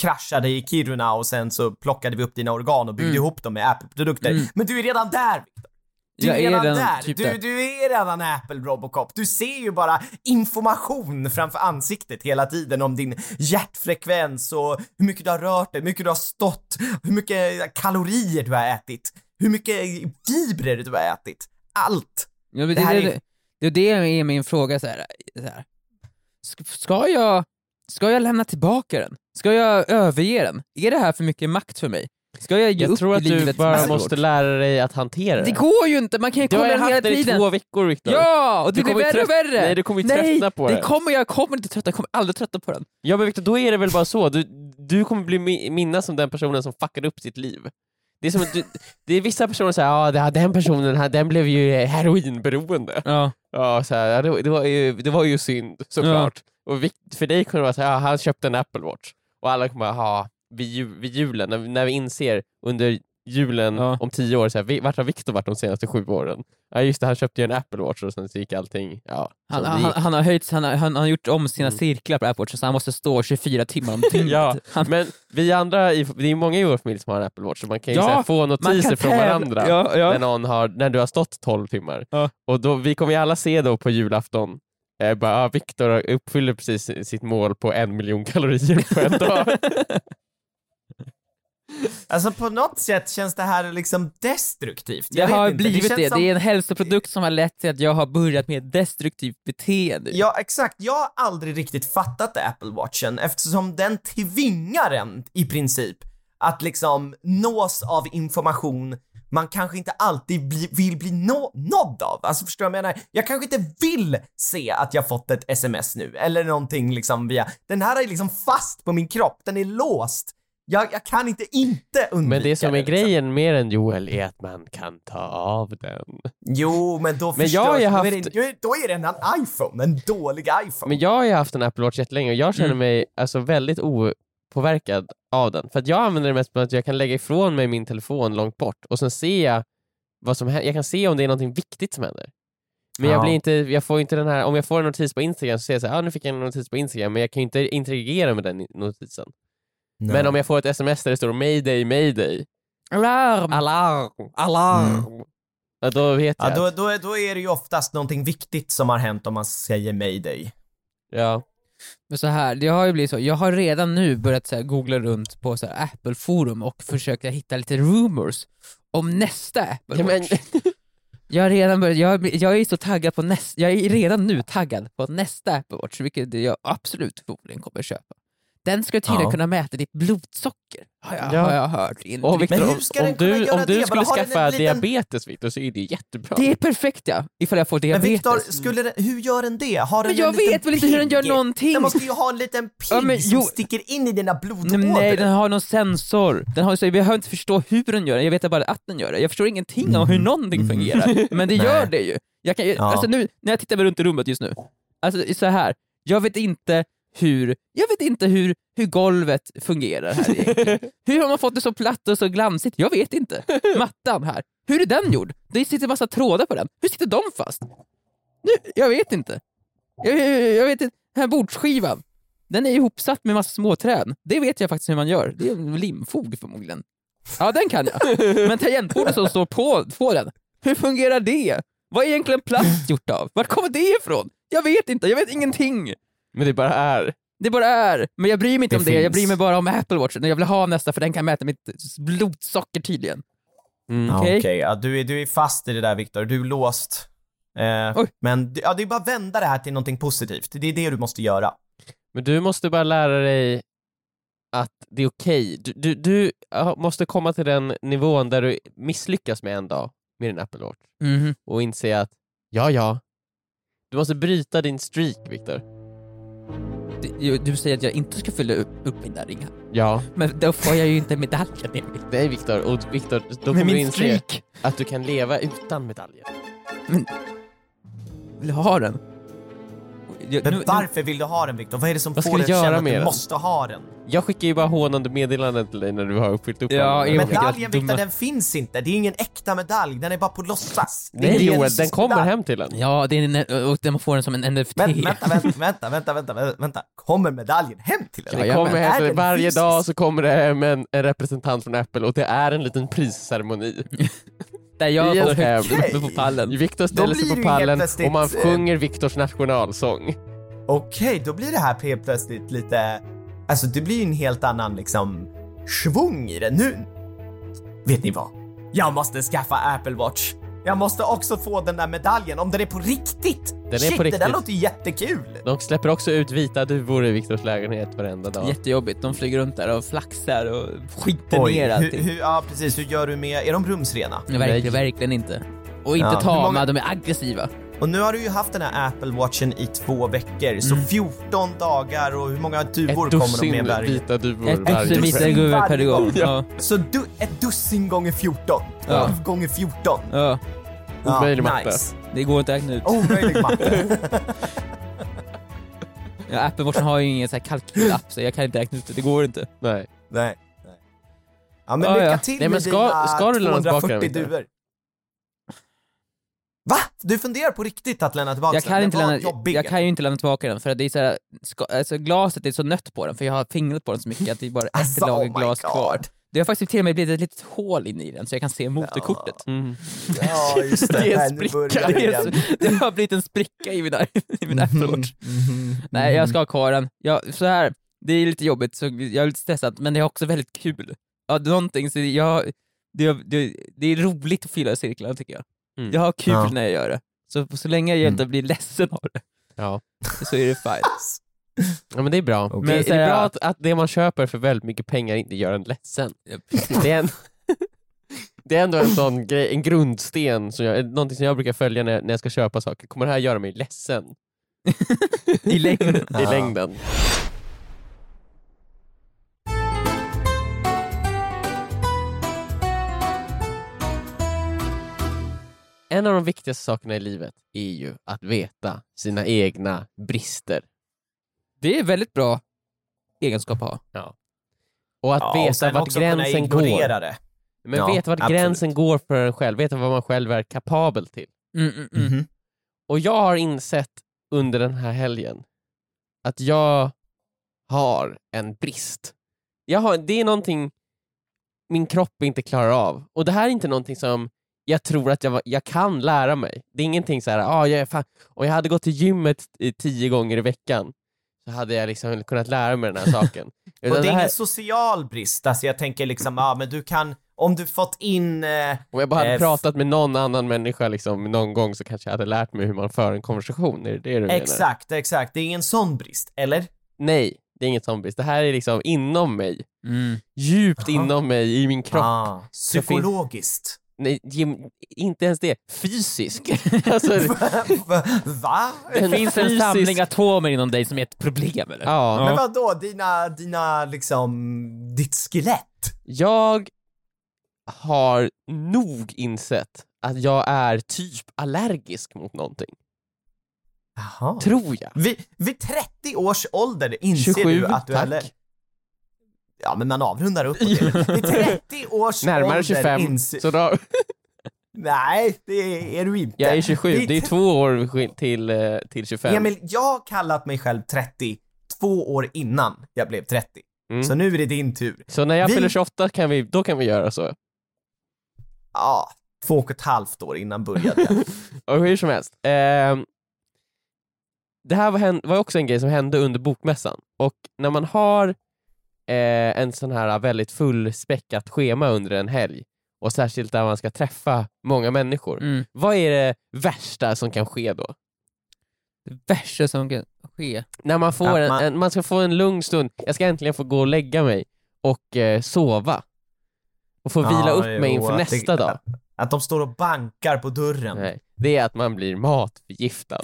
kraschade i Kiruna och sen så plockade vi upp dina organ och byggde Mm. ihop dem med Apple-produkter. Mm. Men du är redan där Viktor. Du Jag är redan den där. typ du, där. du är redan Apple Robocop. Du ser ju bara information framför ansiktet hela tiden om din hjärtfrekvens och hur mycket du har rört dig, hur mycket du har stått, hur mycket kalorier du har ätit, hur mycket fibrer du har ätit. Allt. Ja, men det, Det här det, är- det, det är min fråga så här. Så här. Ska, jag, ska jag lämna tillbaka den? Ska jag överge den? Är det här för mycket makt för mig? Ska jag ge jag upp tror i att du bara måste lära dig att hantera det. Det går ju inte, man kan ju du har kolla den hela haft det i tiden. två veckor Viktor. Ja, och det Du blir värre och värre! Nej, du kommer ju Nej, tröttna på det. kommer jag, kommer inte tröttna, jag kommer aldrig tröttna på den. Ja men Victor, då är det väl bara så. Du, du kommer bli mi- minnas som den personen som fuckade upp sitt liv. Det är som att du, det är vissa personer som säger ja det- den personen den blev ju heroinberoende. Ja. Ja, så här, ja, det, det, var ju, det var ju synd såklart. Och Vic- för dig kunde det vara så här, ja, han köpte en Apple Watch. Och alla kommer bara, ja, vid, vid julen, när när vi inser under julen Ja. om tio år, så här, vart har Victor varit de senaste sju åren? Ja just det, han köpte ju en Apple Watch och sen så gick allting, ja. Han, han, han, har höjt, han, har, han har gjort om sina Mm. cirklar på Apple Watch så han måste stå 24 timmar om dygnet. Ja, han, Men vi andra, i, det är många i vår familj som har en Apple Watch, så man kan ju Ja, här, få notiser från varandra Ja, ja. När, någon har, när du har stått 12 timmar. Och då, vi kommer ju alla se då på julafton, eh, bara, ah, Viktor uppfyller precis sitt mål på en miljon kalorier på en dag. Alltså på något sätt känns det här liksom destruktivt. Det Jag vet har inte. blivit det, det, som- är en hälsoprodukt som har lett till att jag har börjat med destruktivt beteende. Ja, exakt. Jag har aldrig riktigt fattat Apple Watchen eftersom den tvingar en i princip att liksom nås av information man kanske inte alltid bli, vill bli nå, nådd av. Alltså förstår du vad jag menar? Jag kanske inte vill se att jag fått ett sms nu eller någonting liksom via, den här är liksom fast på min kropp, den är låst. Jag, jag kan inte inte undvika Men det som är liksom. grejen med en Joel är att man kan ta av den. Jo, men då Men jag har ju då, är haft- det, då är det en iPhone, en dålig iPhone. Men jag har ju haft en Apple Watch jättelänge och jag känner Mm. mig alltså väldigt opåverkad av den. För att jag använder det mest på att jag kan lägga ifrån mig min telefon långt bort och sen ser jag vad som händer. Jag kan se om det är någonting viktigt som händer. Men jag Ja. blir inte, jag får inte den här, om jag får en notis på Instagram så ser jag så här, ah, nu fick jag en notis på Instagram men jag kan ju inte interagera med den notisen. Men om jag får ett sms där det står mayday, mayday, Alarm! alarm, alarm. Ja, då vet jag. Ja, då, då, då är det ju oftast någonting viktigt som har hänt om man säger mayday. ja. Men så här, det har ju blivit så, jag har redan nu börjat så här, googla runt på så här, Apple-forum och försöka hitta lite rumors om nästa Apple Ja, men. Jag har redan börjat, jag, jag är så taggad på nästa, jag är redan nu taggad på nästa Apple Watch, vilket jag absolut förmodligen kommer köpa. Den ska tydligen Ja. kunna mäta ditt blodsocker, har jag, Ja. har jag hört. enligt och. Victor, Men hur ska om, den om du, göra om du det? skulle den skaffa en liten- diabetes Victor så är det jättebra. Det är perfekt ja, ifall jag får Men diabetes. Victor, skulle den, hur gör den det? Har den Men jag en liten vet väl inte hur den gör någonting. Den måste ju ha en liten pigg Ja, men som jo- sticker in i dina blodådror. Nej, den har någon sensor. Den har, så jag behöver inte förstå hur den gör det, jag vet bara att den gör det. Jag förstår ingenting om hur någonting fungerar, men det gör det ju. Jag kan, Ja. alltså nu, när jag tittar runt i rummet just nu, alltså så här. jag vet inte hur, jag vet inte hur, hur golvet fungerar här egentligen. Hur har man fått det så platt och så glansigt? Jag vet inte. Mattan här, hur är den gjord? Det sitter massa trådar på den. Hur sitter de fast? Nu, jag vet inte. Jag, jag, jag vet inte. Den här bordsskivan, den är ihopsatt med massa småträd. Det vet jag faktiskt hur man gör. Det är en limfog förmodligen. Ja, den kan jag. Men tangentbordet som står på, på den, hur fungerar det? Vad är egentligen plast gjort av? Vart kommer det ifrån? Jag vet inte, jag vet ingenting. Men det bara är. Det bara är. Men jag bryr mig inte Det om det, jag finns. bryr mig bara om Apple Watch. Jag vill ha nästa för den kan mäta mitt blodsocker tydligen. Mm. Okej. Okej, ja, du, är, du är fast i det där Viktor, du är låst. Eh, men ja, det är bara att vända det här till någonting positivt. Det är det du måste göra. Men du måste bara lära dig att det är okej. Du, du, du ja, måste komma till den nivån där du misslyckas med en dag med din Apple Watch Mhm. och inse att, ja ja, du måste bryta din streak Viktor. Du, säger att jag inte ska fylla upp, upp mina ringar. Ja. Men då får jag ju inte medaljen Emil. Nej Viktor, och Viktor, då kommer du min inse att du kan leva utan medaljen. Vill du ha den? Jag, Men nu- nu- varför vill du ha den Viktor? Vad är det som Vad får dig att känna att du den? måste ha den? Jag skickar ju bara hånande meddelanden till dig när du har uppfyllt upp Ja, Medaljen dumma- Viktor, den finns inte. Det är ingen äkta medalj, den är bara på låtsas. Det är Nej Joel, den kommer hem till en. Ja, det är en, och man får den som en NFT. Men, vänta, vänta, vänta, vänta, vänta. Kommer medaljen hem till en? Ja, kommer men hem till, den varje dag så kommer det hem en, en representant från Apple och det är en liten prisceremoni. Där jag I står hem. uppe på pallen. Viktor ställer sig på pallen och man eh, sjunger Viktors nationalsång. Okej, då blir det här helt plötsligt lite... Alltså det blir ju en helt annan liksom svung i det. Nu... Vet ni vad? Jag måste skaffa Apple Watch. Jag måste också få den där medaljen om den är på riktigt. är Shit, på det där riktigt. låter jättekul. De släpper också ut vita duvor i Viktors lägenhet varenda dag. Jättejobbigt, de flyger runt där och flaxar och skiter ner hur, allting. hur, ja precis, hur gör du med... Är de rumsrena? Nej, verkligen, verkligen inte. Och inte Ja, tama, många- de är aggressiva. Och nu har du ju haft den här Apple Watchen i två veckor, så 14 dagar och hur många duvor Ett kommer de dussin med varje... vita duvor Ett varje tusen vita kväll. gubbar per gång. gång. Ja. Så du, ett dussin gånger 14. 12 Ja. gånger 14. Ja. Omöjlig matte. nice. Det går inte att räkna ut. Omöjlig matte. Ja, Apple Watchen har ju ingen så här kalkylapp så jag kan inte räkna ut det, det går inte. Nej. Nej. nej. Ja men Ja, lycka ja. till Nej, men med ska- dina ska du lämna tillbaka den, 240 Victor? duvor. Va? Du funderar på riktigt att lämna tillbaka Jag kan, Den inte lämna, jobbig. jag kan ju inte lämna tillbaka den för att det är så här, ska, alltså glaset är så nött på den för jag har fingrat på den så mycket att det är bara ett Alltså, lager oh glas God. kvar. Det har faktiskt till och med blivit ett litet hål in i den så jag kan se motorkortet. Mm. Ja just det, Det är en spricka. Det, är, det har blivit en spricka i min, i min Apple Watch. Mhm, Nej, jag ska ha kvar den. Jag, så här, det är lite jobbigt, så jag är lite stressad, men det är också väldigt kul. Ja, någonting, så jag, det, det, det är roligt att fylla cirklarna tycker jag. Mm. Jag har kul Ja. när jag gör det. Så, så länge jag inte blir ledsen av det, Ja. så är det fine. ja, men det är bra. Okej. Men är det här- bra att, att det man köper för väldigt mycket pengar inte gör en ledsen? Det är, en, det är ändå en sån grej, en grundsten, som jag, någonting som jag brukar följa när, när jag ska köpa saker. Kommer det här göra mig ledsen I längden. i Ja. längden? En av de viktigaste sakerna i livet är ju att veta sina egna brister. Det är väldigt bra egenskap att ha. Och att Ja, och veta sen vart gränsen går. det. Men Ja, veta vart absolut. gränsen går för en själv, veta vad man själv är kapabel till. Mm, mm, mm. Mhm. Och jag har insett under den här helgen att jag har en brist. Jag har, det är någonting min kropp inte klarar av. Och det här är inte någonting som jag tror att jag, jag kan lära mig. Det är ingenting så här, ah, jag är fan, om jag hade gått till gymmet tio gånger i veckan så hade jag liksom kunnat lära mig den här saken. Och det är här, ingen social brist, alltså jag tänker liksom, ja men du kan, om du fått in, eh, om jag bara hade eh, pratat med någon annan människa liksom, någon gång så kanske jag hade lärt mig hur man för en konversation. Är det det du menar? exakt, exakt, det är ingen sån brist, eller? Nej, det är inget zombis. Det här är liksom inom mig. Mm. Djupt Jaha. inom mig, i min kropp. Ah, psykologiskt. Nej, Jim, inte ens det. Fysisk. alltså, Va? Va? Det finns en fysisk- samling atomer inom dig som är ett problem eller? ja. Men vadå, dina, dina liksom, ditt skelett? Jag har nog insett att jag är typ allergisk mot någonting. Jaha. Tror jag. Vid, vid 30 års ålder inser 27, du att du är tack. Ja men man avrundar uppåt. Vid 30 års Närmare ålder 25. inser... Så då, Nej, det är du inte. jag är 27, Vid det är två år till, eh, till 25. Emil, jag har kallat mig själv 30 två år innan jag blev 30. Mm. Så nu är det din tur. Så när jag Vi- fyller 28 kan vi, då kan vi göra så. Ja, två och ett halvt år innan började jag. Och hur som helst. ehm, det här var, var också en grej som hände under bokmässan. Och när man har eh, en sån här väldigt fullspäckat schema under en helg, och särskilt där man ska träffa många människor, Mm. vad är det värsta som kan ske då? Det värsta som kan ske. När man får en, man- en, man ska få en lugn stund, jag ska äntligen få gå och lägga mig och eh, sova. Och få vila Ja, upp mig jo, inför att nästa det, dag. Att de står och bankar på dörren. Nej, det är att man blir matförgiftad.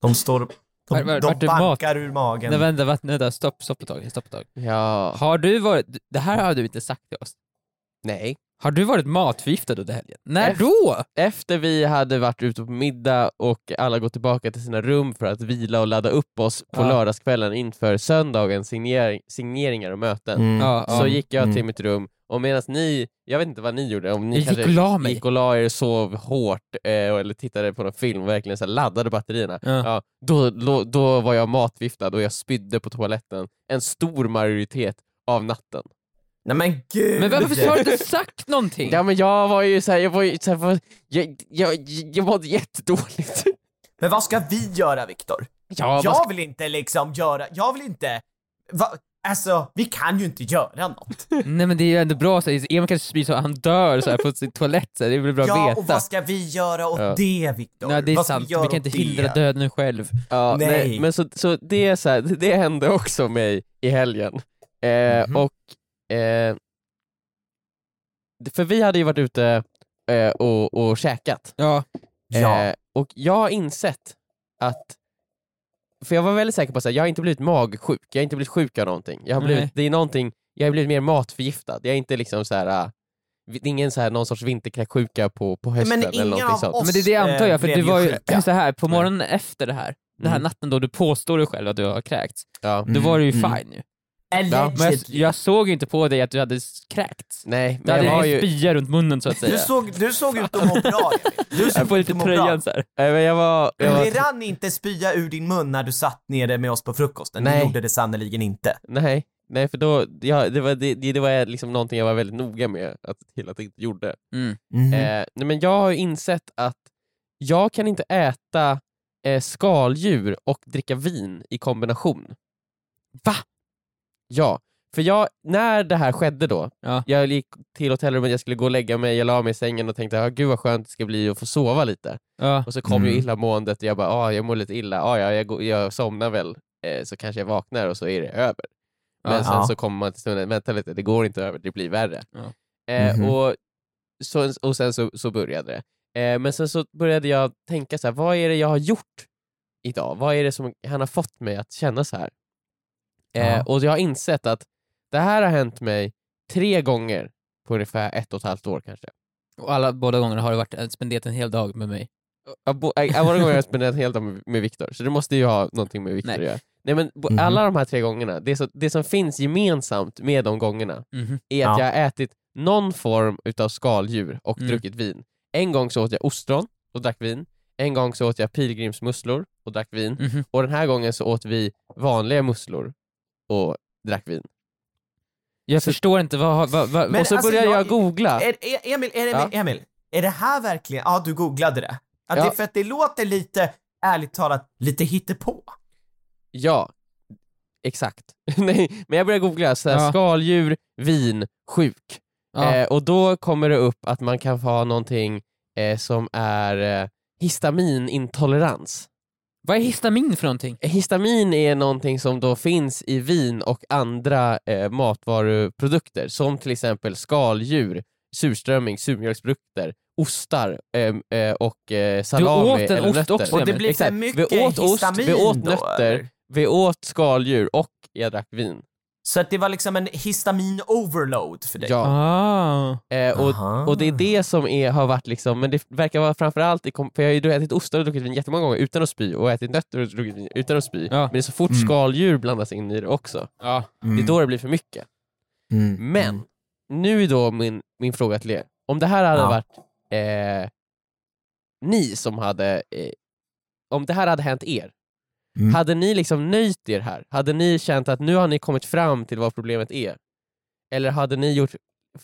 De står, de, Var- var- de mat- bankar ur magen. Nej vänta, vänta, vänta, stopp, stopp ett tag, stopp ett tag. Ja, Har du varit, det här har du inte sagt till oss. nej. Har du varit matförgiftad under helgen? När Efter- då? Efter vi hade varit ute på middag och alla gått tillbaka till sina rum för att vila och ladda upp oss på Ja. lördagskvällen inför söndagens signering, signeringar och möten. Mm. Ja, Så ja. gick jag till Mm. mitt rum och medan ni, jag vet inte vad ni gjorde, om ni Jag gick kanske och la mig. gick och la er, sov hårt eh, eller tittade på någon film och verkligen så här laddade batterierna. Ja. Ja, då, då, då var jag matviftad och jag spydde på toaletten en stor majoritet av natten. Nej men gud! Men varför har du inte sagt någonting? Ja men jag var ju såhär, jag var ju såhär, jag, jag, jag mådde jättedåligt. Men vad ska vi göra Viktor? Ja, jag vill inte liksom göra, jag vill inte, va, alltså vi kan ju inte göra något. Nej men det är ju ändå bra, så Emil kanske spyr så han dör så här, på sin toalett, så här, det är väl bra ja, att och veta. vad ska vi göra åt Ja. det Viktor? Nej det är vad sant, vi, göra kan inte åt hindra det? döden själv. Ja, nej. Nej. men så, så det är så här, det hände också mig i helgen. Eh, Mhm. Och, eh, för vi hade ju varit ute eh, och, och käkat. Ja. Ja. Eh, och jag har insett att, för jag var väldigt säker på att jag har inte blivit magsjuk, jag har inte blivit sjuk av någonting. Jag har Nej. blivit, det är någonting, jag har blivit mer matförgiftad. Jag är inte liksom så här. äh, det är ingen så här, någon sorts vinterkräksjuka på, på hösten Men eller någonting sånt. Men det är det jag antar jag, för blev du var ju sjuka. så här på morgonen efter det här, den här Mm. natten då du påstår dig själv att du har kräkts, Ja. då var du ju Mm. fine ju. Ja, Men jag, Allegedly. jag såg inte på dig att du hade kräkts. Nej, Du men hade jag var ju spya runt munnen så att säga. Du såg, du såg ut att må bra. Du jag såg får ut lite tröjan så här. Nej, men jag var, jag var Det rann inte spya ur din mun när du satt nere med oss på frukosten, Nej. gjorde det sannerligen inte. nej, nej för då, ja, det var, det, det var liksom någonting jag var väldigt noga med att det inte gjorde. Mm. Mhm. Eh, nej, men jag har ju insett att jag kan inte äta eh, skaldjur och dricka vin i kombination. Va? Ja, för jag, när det här skedde då, Ja. jag gick till hotellrummet, jag skulle gå och lägga mig, jag la mig i sängen och tänkte ah, gud vad skönt det ska bli att få sova lite. Ja. Och så kom ju Mm. illamåendet och jag bara, ah, jag mår lite illa, ah, ja, jag, går- jag somnar väl, eh, så kanske jag vaknar och så är det över. Men Ja. sen så kommer man till stunden, vänta lite, det går inte över, det blir värre. Ja. Eh, Mhm. och, så, och sen så, så började det. Eh, men sen så började jag tänka så här, vad är det jag har gjort idag? Vad är det som han har fått mig att känna så här? Eh. Och jag har insett att det här har hänt mig tre gånger på ungefär ett och ett halvt år kanske. Och alla, båda gångerna har det varit, eh, spenderat en hel dag med mig. Ja, bo- äh, Alla gånger har jag spenderat helt med, med Viktor, så det måste ju ha någonting med Viktor Nej. att göra. Nej men bo- Mhm. alla de här tre gångerna, det, så, det som finns gemensamt med de gångerna Mhm. är att Ja. jag har ätit någon form utav skaldjur och Mm. druckit vin. En gång så åt jag ostron och drack vin, en gång så åt jag pilgrimsmusslor och drack vin, Mhm. och den här gången så åt vi vanliga musslor och drack vin. Jag Så- förstår inte, vad, vad, vad, och så alltså, jag, jag- googla. Är, är, Emil, är det, Ja. Emil, är det här verkligen, ja du googlade det? Ja, Ja. Det för att det låter lite, ärligt talat, lite hittepå. Ja, exakt. Nej, men jag började googla, så här, Ja. skaldjur, vin, sjuk. ja. Eh, och då kommer det upp att man kan få ha någonting eh, som är eh, histaminintolerans. Vad är histamin för någonting? Histamin är någonting som då finns i vin och andra eh, matvaruprodukter som till exempel skaldjur, surströmming, surmjölksprodukter, ostar eh, eh, och eh, salami åt en eller ost nötter. också, Och det blir för Exakt. mycket vi åt ost, histamin vi åt då, nötter, eller? vi åt skaldjur och jag drack vin. Så att det var liksom en histamin-overload för dig? Ja. Ah. Eh, och, Aha. och det är det som är, har varit liksom, men det verkar vara framförallt, i för jag har ju ätit ostar och druckit vin jättemånga gånger utan att spy och ätit nötter och druckit vin utan att spy. Ja. Men så fort Mm. skaldjur blandas in i det också, Ja. Mm. det är då det blir för mycket. Mm. Men, Mm. nu är då min, min fråga till er, om det här hade Ja. varit eh, ni som hade, eh, om det här hade hänt er, Mm. hade ni liksom nöjt er här? Hade ni känt att nu har ni kommit fram till vad problemet är? Eller hade ni gjort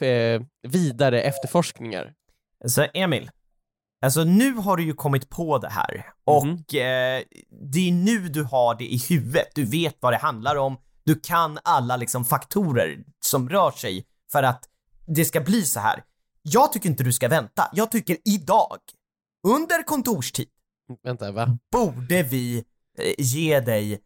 eh, vidare efterforskningar? Så Emil, alltså nu har du ju kommit på det här och Mhm. eh, det är nu du har det i huvudet. Du vet vad det handlar om, du kan alla liksom faktorer som rör sig för att det ska bli så här. Jag tycker inte du ska vänta. Jag tycker idag, under kontorstid, Vänta, va? borde vi ge dig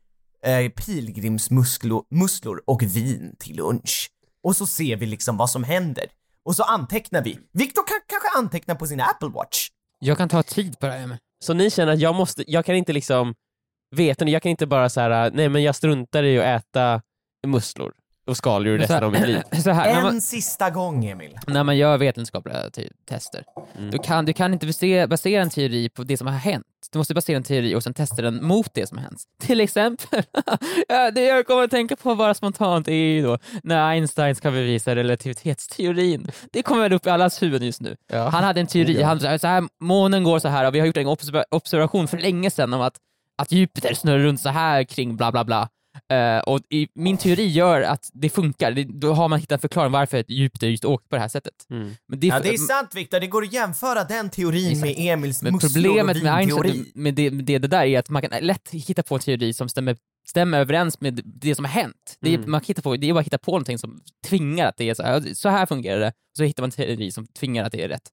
eh, pilgrimsmusslor musslor och vin till lunch. Och så ser vi liksom vad som händer. och så antecknar vi. Viktor kan kanske anteckna på sin Apple Watch. Jag kan ta tid på det här med. Så ni känner att jag måste, jag kan inte liksom veta, jag kan inte bara så här, nej men jag struntar i att äta musslor och skaldjur resten av mitt liv. så här, när, En man, sista gång Emil. när man gör vetenskapliga te- tester, Mm. du, kan, du kan inte basera, basera en teori på det som har hänt. Du måste basera en teori och sen testa den mot det som har hänt. Till exempel, ja, det jag kommer att tänka på bara spontant är ju då när Einstein ska bevisa relativitetsteorin. Det kommer väl upp i allas huvuden just nu. Ja. Han hade en teori, Ja. han sa så här, månen går så här och vi har gjort en obs- observation för länge sedan om att, att Jupiter snurrar runt så här kring bla bla bla. Eh, och i, min teori gör att det funkar, det, då har man hittat en förklaring varför ett Jupiter just åkt på det här sättet. Mm. Men det, Ja det är sant Viktor, det går att jämföra den teorin med Emils men problemet med. Einstein, med det, med det, det där är att man kan lätt hitta på en teori som stämmer, stämmer överens med det som har hänt. Det är, Mm. man kan hitta på, det är bara att hitta på någonting som tvingar att det är så här, så här fungerar det, så hittar man en teori som tvingar att det är rätt.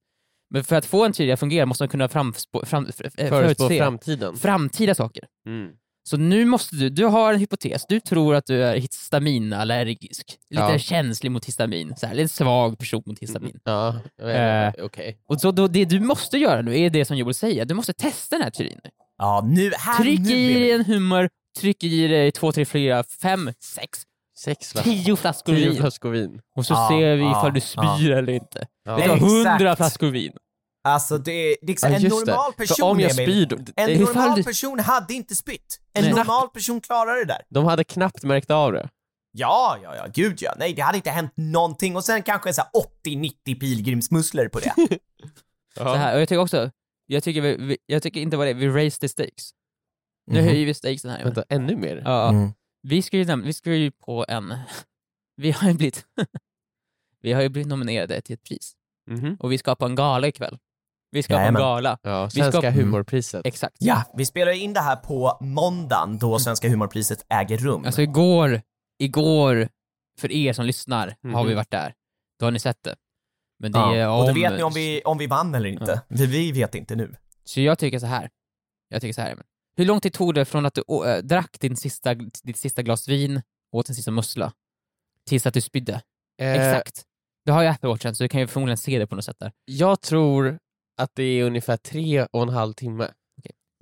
Men för att få en teori att fungera måste man kunna framspå, fram, Förutspå framtiden. framtida saker. Mm. Så nu måste du, du har en hypotes, du tror att du är histaminallergisk, lite Ja. känslig mot histamin, så här, lite svag person mot histamin. Ja, Eh. okej. Och så då, det du måste göra nu är det som Joel säger, du måste testa den här teorin. Ja nu, här Tryck nu i dig en hummer, tryck i dig två, tre, fyra, fem, sex, Sex tio flaskor tio vin. flaskor vin. Och så Ja, ser vi ja, ifall du ja. spyr eller inte. Ja. Det tar hundra flaskor vin. Alltså det är liksom Ja, en det. normal För person om jag spyr, då, en det, normal du- person hade inte spytt. En Nej. normal person klarar det där. de hade knappt märkt av det. Ja, ja, ja, gud ja. Nej, det hade inte hänt någonting och sen kanske så här 80-90 pilgrimsmusslor på det. Så här, och jag tycker också, jag tycker, vi, vi, jag tycker inte bara det, vi raise the stakes. Nu Mhm. höjer vi stakesen här. Vänta, ännu mer? Ja, Mm. vi ska ju, vi ska ju på en, vi har ju blivit, vi har ju blivit nominerade till ett pris. Mhm. Och vi ska på en gala ikväll. Vi ska Jajamän. på en gala. Ja, Vi ska- Svenska humorpriset. Exakt. Ja, vi spelar in det här på måndagen då Svenska humorpriset äger rum. Alltså igår, igår, för er som lyssnar, har Mhm. vi varit där. Då har ni sett det. Men det ja. är Och då om... vet ni om vi, om vi vann eller inte. Vi, vi vet inte nu. Så jag tycker så här. Jag tycker så här. Emil. Hur lång tid tog det från att du å, äh, drack din sista, ditt sista glas vin, åt din sista mussla, tills att du spydde? Eh, Exakt. Du har ju Apple Watchen så du kan ju förmodligen se det på något sätt där. Jag tror att det är ungefär tre och en halv timme.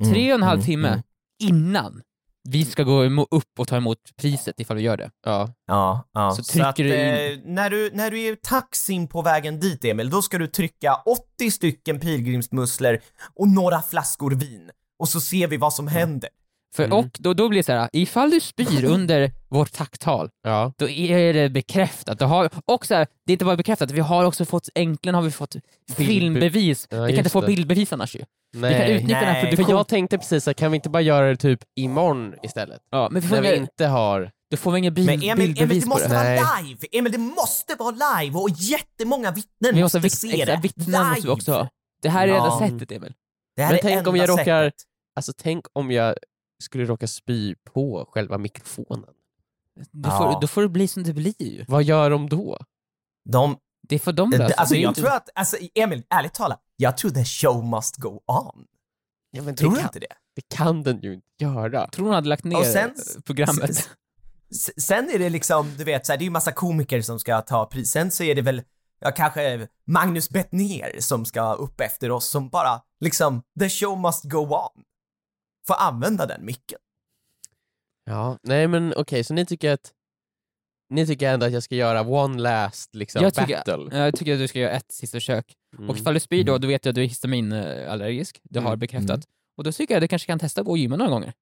Mm, Tre och en halv mm, timme mm. innan vi ska gå upp och ta emot priset ifall vi gör det. Ja. Ja, ja. Så Så, trycker att, du in- eh, när, du, när du är i taxin på vägen dit Emil, då ska du trycka 80 stycken pilgrimsmusslor och några flaskor vin. Och så ser vi vad som händer. För, Mm. Och då, då blir det så här, ifall du spyr under vårt tacktal, ja. då är det bekräftat. Du har, och så här, det är inte bara bekräftat, vi har också fått, äntligen har vi fått filmbevis. Ja, vi kan inte få det. bildbevis annars ju. Vi kan Nej. utnyttja den här nej. För jag tänkte precis så här, kan vi inte bara göra det typ imorgon istället? Ja, men vi får, När vi inte har... då får vi inga bil, Men Emil, Emil bildbevis det på måste det. Nej. vara live! Emil, det måste vara live och jättemånga vittnen Vi måste måste vitt, se det. vittnen måste vi också ha. Det här är Ja. enda sättet Emil. Det här Men är tänk om enda jag råkar- sättet. Alltså tänk om jag skulle råka spy på själva mikrofonen. Då, Ja. får, då får det bli som det blir ju. Vad gör de då? De, Det får de lösa. alltså Det är jag inte- tror att, alltså Emil, ärligt talat, jag tror the show must go on. Ja, men Tror det du kan, inte det? Det kan den ju inte göra. tror hon hade lagt ner Och sen- programmet. s- S- Sen är det liksom, du vet, så här, det är ju massa komiker som ska ta pris. Sen så är det väl, ja kanske Magnus Bettner som ska upp efter oss som bara, liksom, the show must go on. Får använda den micken. Ja, nej men okej, så ni tycker att ni tycker ändå att jag ska göra one last liksom, jag, tycker, battle? jag tycker att du ska göra ett sista försök. Mm. Och ifall du spyr då, då vet jag att du är histaminallergisk. Du har Mm. bekräftat. Mm. Och då tycker jag att du kanske kan testa att gå och gymma några gånger.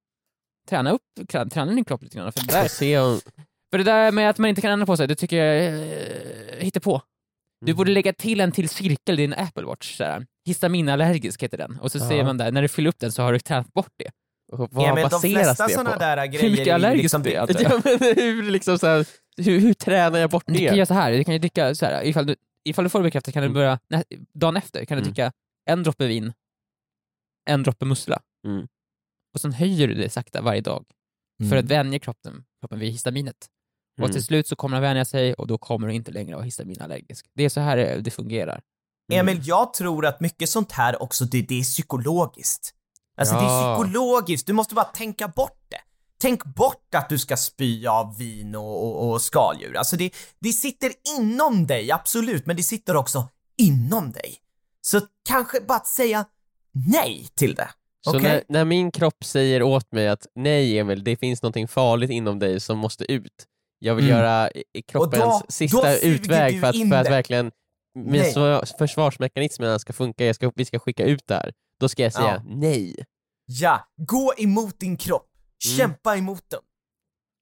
Träna upp, träna, din kropp lite grann. För det, där, se om... för det där med att man inte kan ändra på sig, det tycker jag eh, hittar på. Du Mm. borde lägga till en till cirkel i din Apple Watch. Sådär. Histaminallergisk heter den. Och så Ja. ser man där, när du fyller upp den så har du tränat bort det. Och vad Emil, de baseras flesta det sådana på? där Hur grejer mycket är ju allergisk liksom, du är? det, jag. Ja, men hur, liksom så här, hur, hur tränar jag bort Du kan det? göra så här, du kan ju dricka så här, ifall du, ifall du får det bekräftat kan du Mm. börja, nä, dagen efter kan du Mm. dricka en droppe vin, en droppe mussla. Mm. Och sen höjer du det sakta varje dag för Mm. att vänja kroppen, kroppen vid histaminet. Och Mm. till slut så kommer den vänja sig och då kommer du inte längre vara histaminallergisk. Det är så här det- det fungerar. Emil, jag tror att mycket sånt här också, det, det är psykologiskt. Alltså det är Ja. psykologiskt, du måste bara tänka bort det. tänk bort att du ska spy av vin och, och, och skaldjur. Alltså det, det sitter inom dig, absolut, men det sitter också inom dig. Så kanske bara att säga nej till det. Så när, när min kropp säger åt mig att nej Emil, det finns någonting farligt inom dig som måste ut. Jag vill Mm. göra kroppens då sista suger utväg för att, för att verkligen min Nej. så- försvarsmekanismerna ska funka, jag ska, vi ska skicka ut det här. Då ska jag säga Ja. nej. Ja, gå emot din kropp. Mm. Kämpa emot den.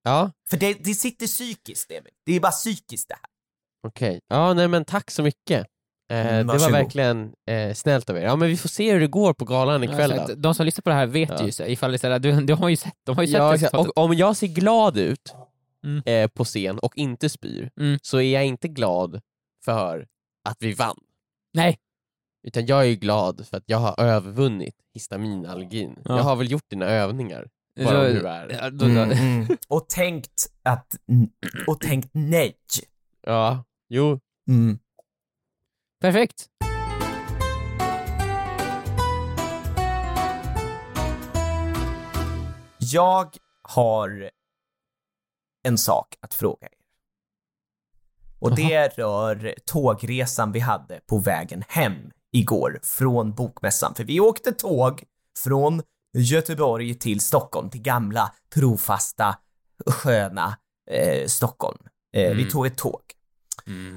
Ja, För det, det sitter psykiskt, Emil. Det är bara psykiskt det här. okej. Ja, nej men tack så mycket. Eh, Mm, det var verkligen eh, snällt av er. Ja men vi får se hur det går på galan ikväll Ja, då. de som lyssnar på det här vet Ja. ju så, ifall det är så du, de har ju sett, de har ju sett Ja, resultatet. och om jag ser glad ut Mm. eh, på scen och inte spyr, Mm. så är jag inte glad för att vi vann. Nej, Utan jag är ju glad för att jag har övervunnit histaminallergin. Ja. Jag har väl gjort dina övningar. Bara du är. Mm, mm. Och tänkt att, och tänkt nej. Ja, jo. Mm. perfekt. Jag har en sak att fråga er. Och det rör tågresan vi hade på vägen hem igår från bokmässan. För vi åkte tåg från Göteborg till Stockholm, till gamla, trofasta, sköna eh, Stockholm. Eh, Vi Mm. tog ett tåg.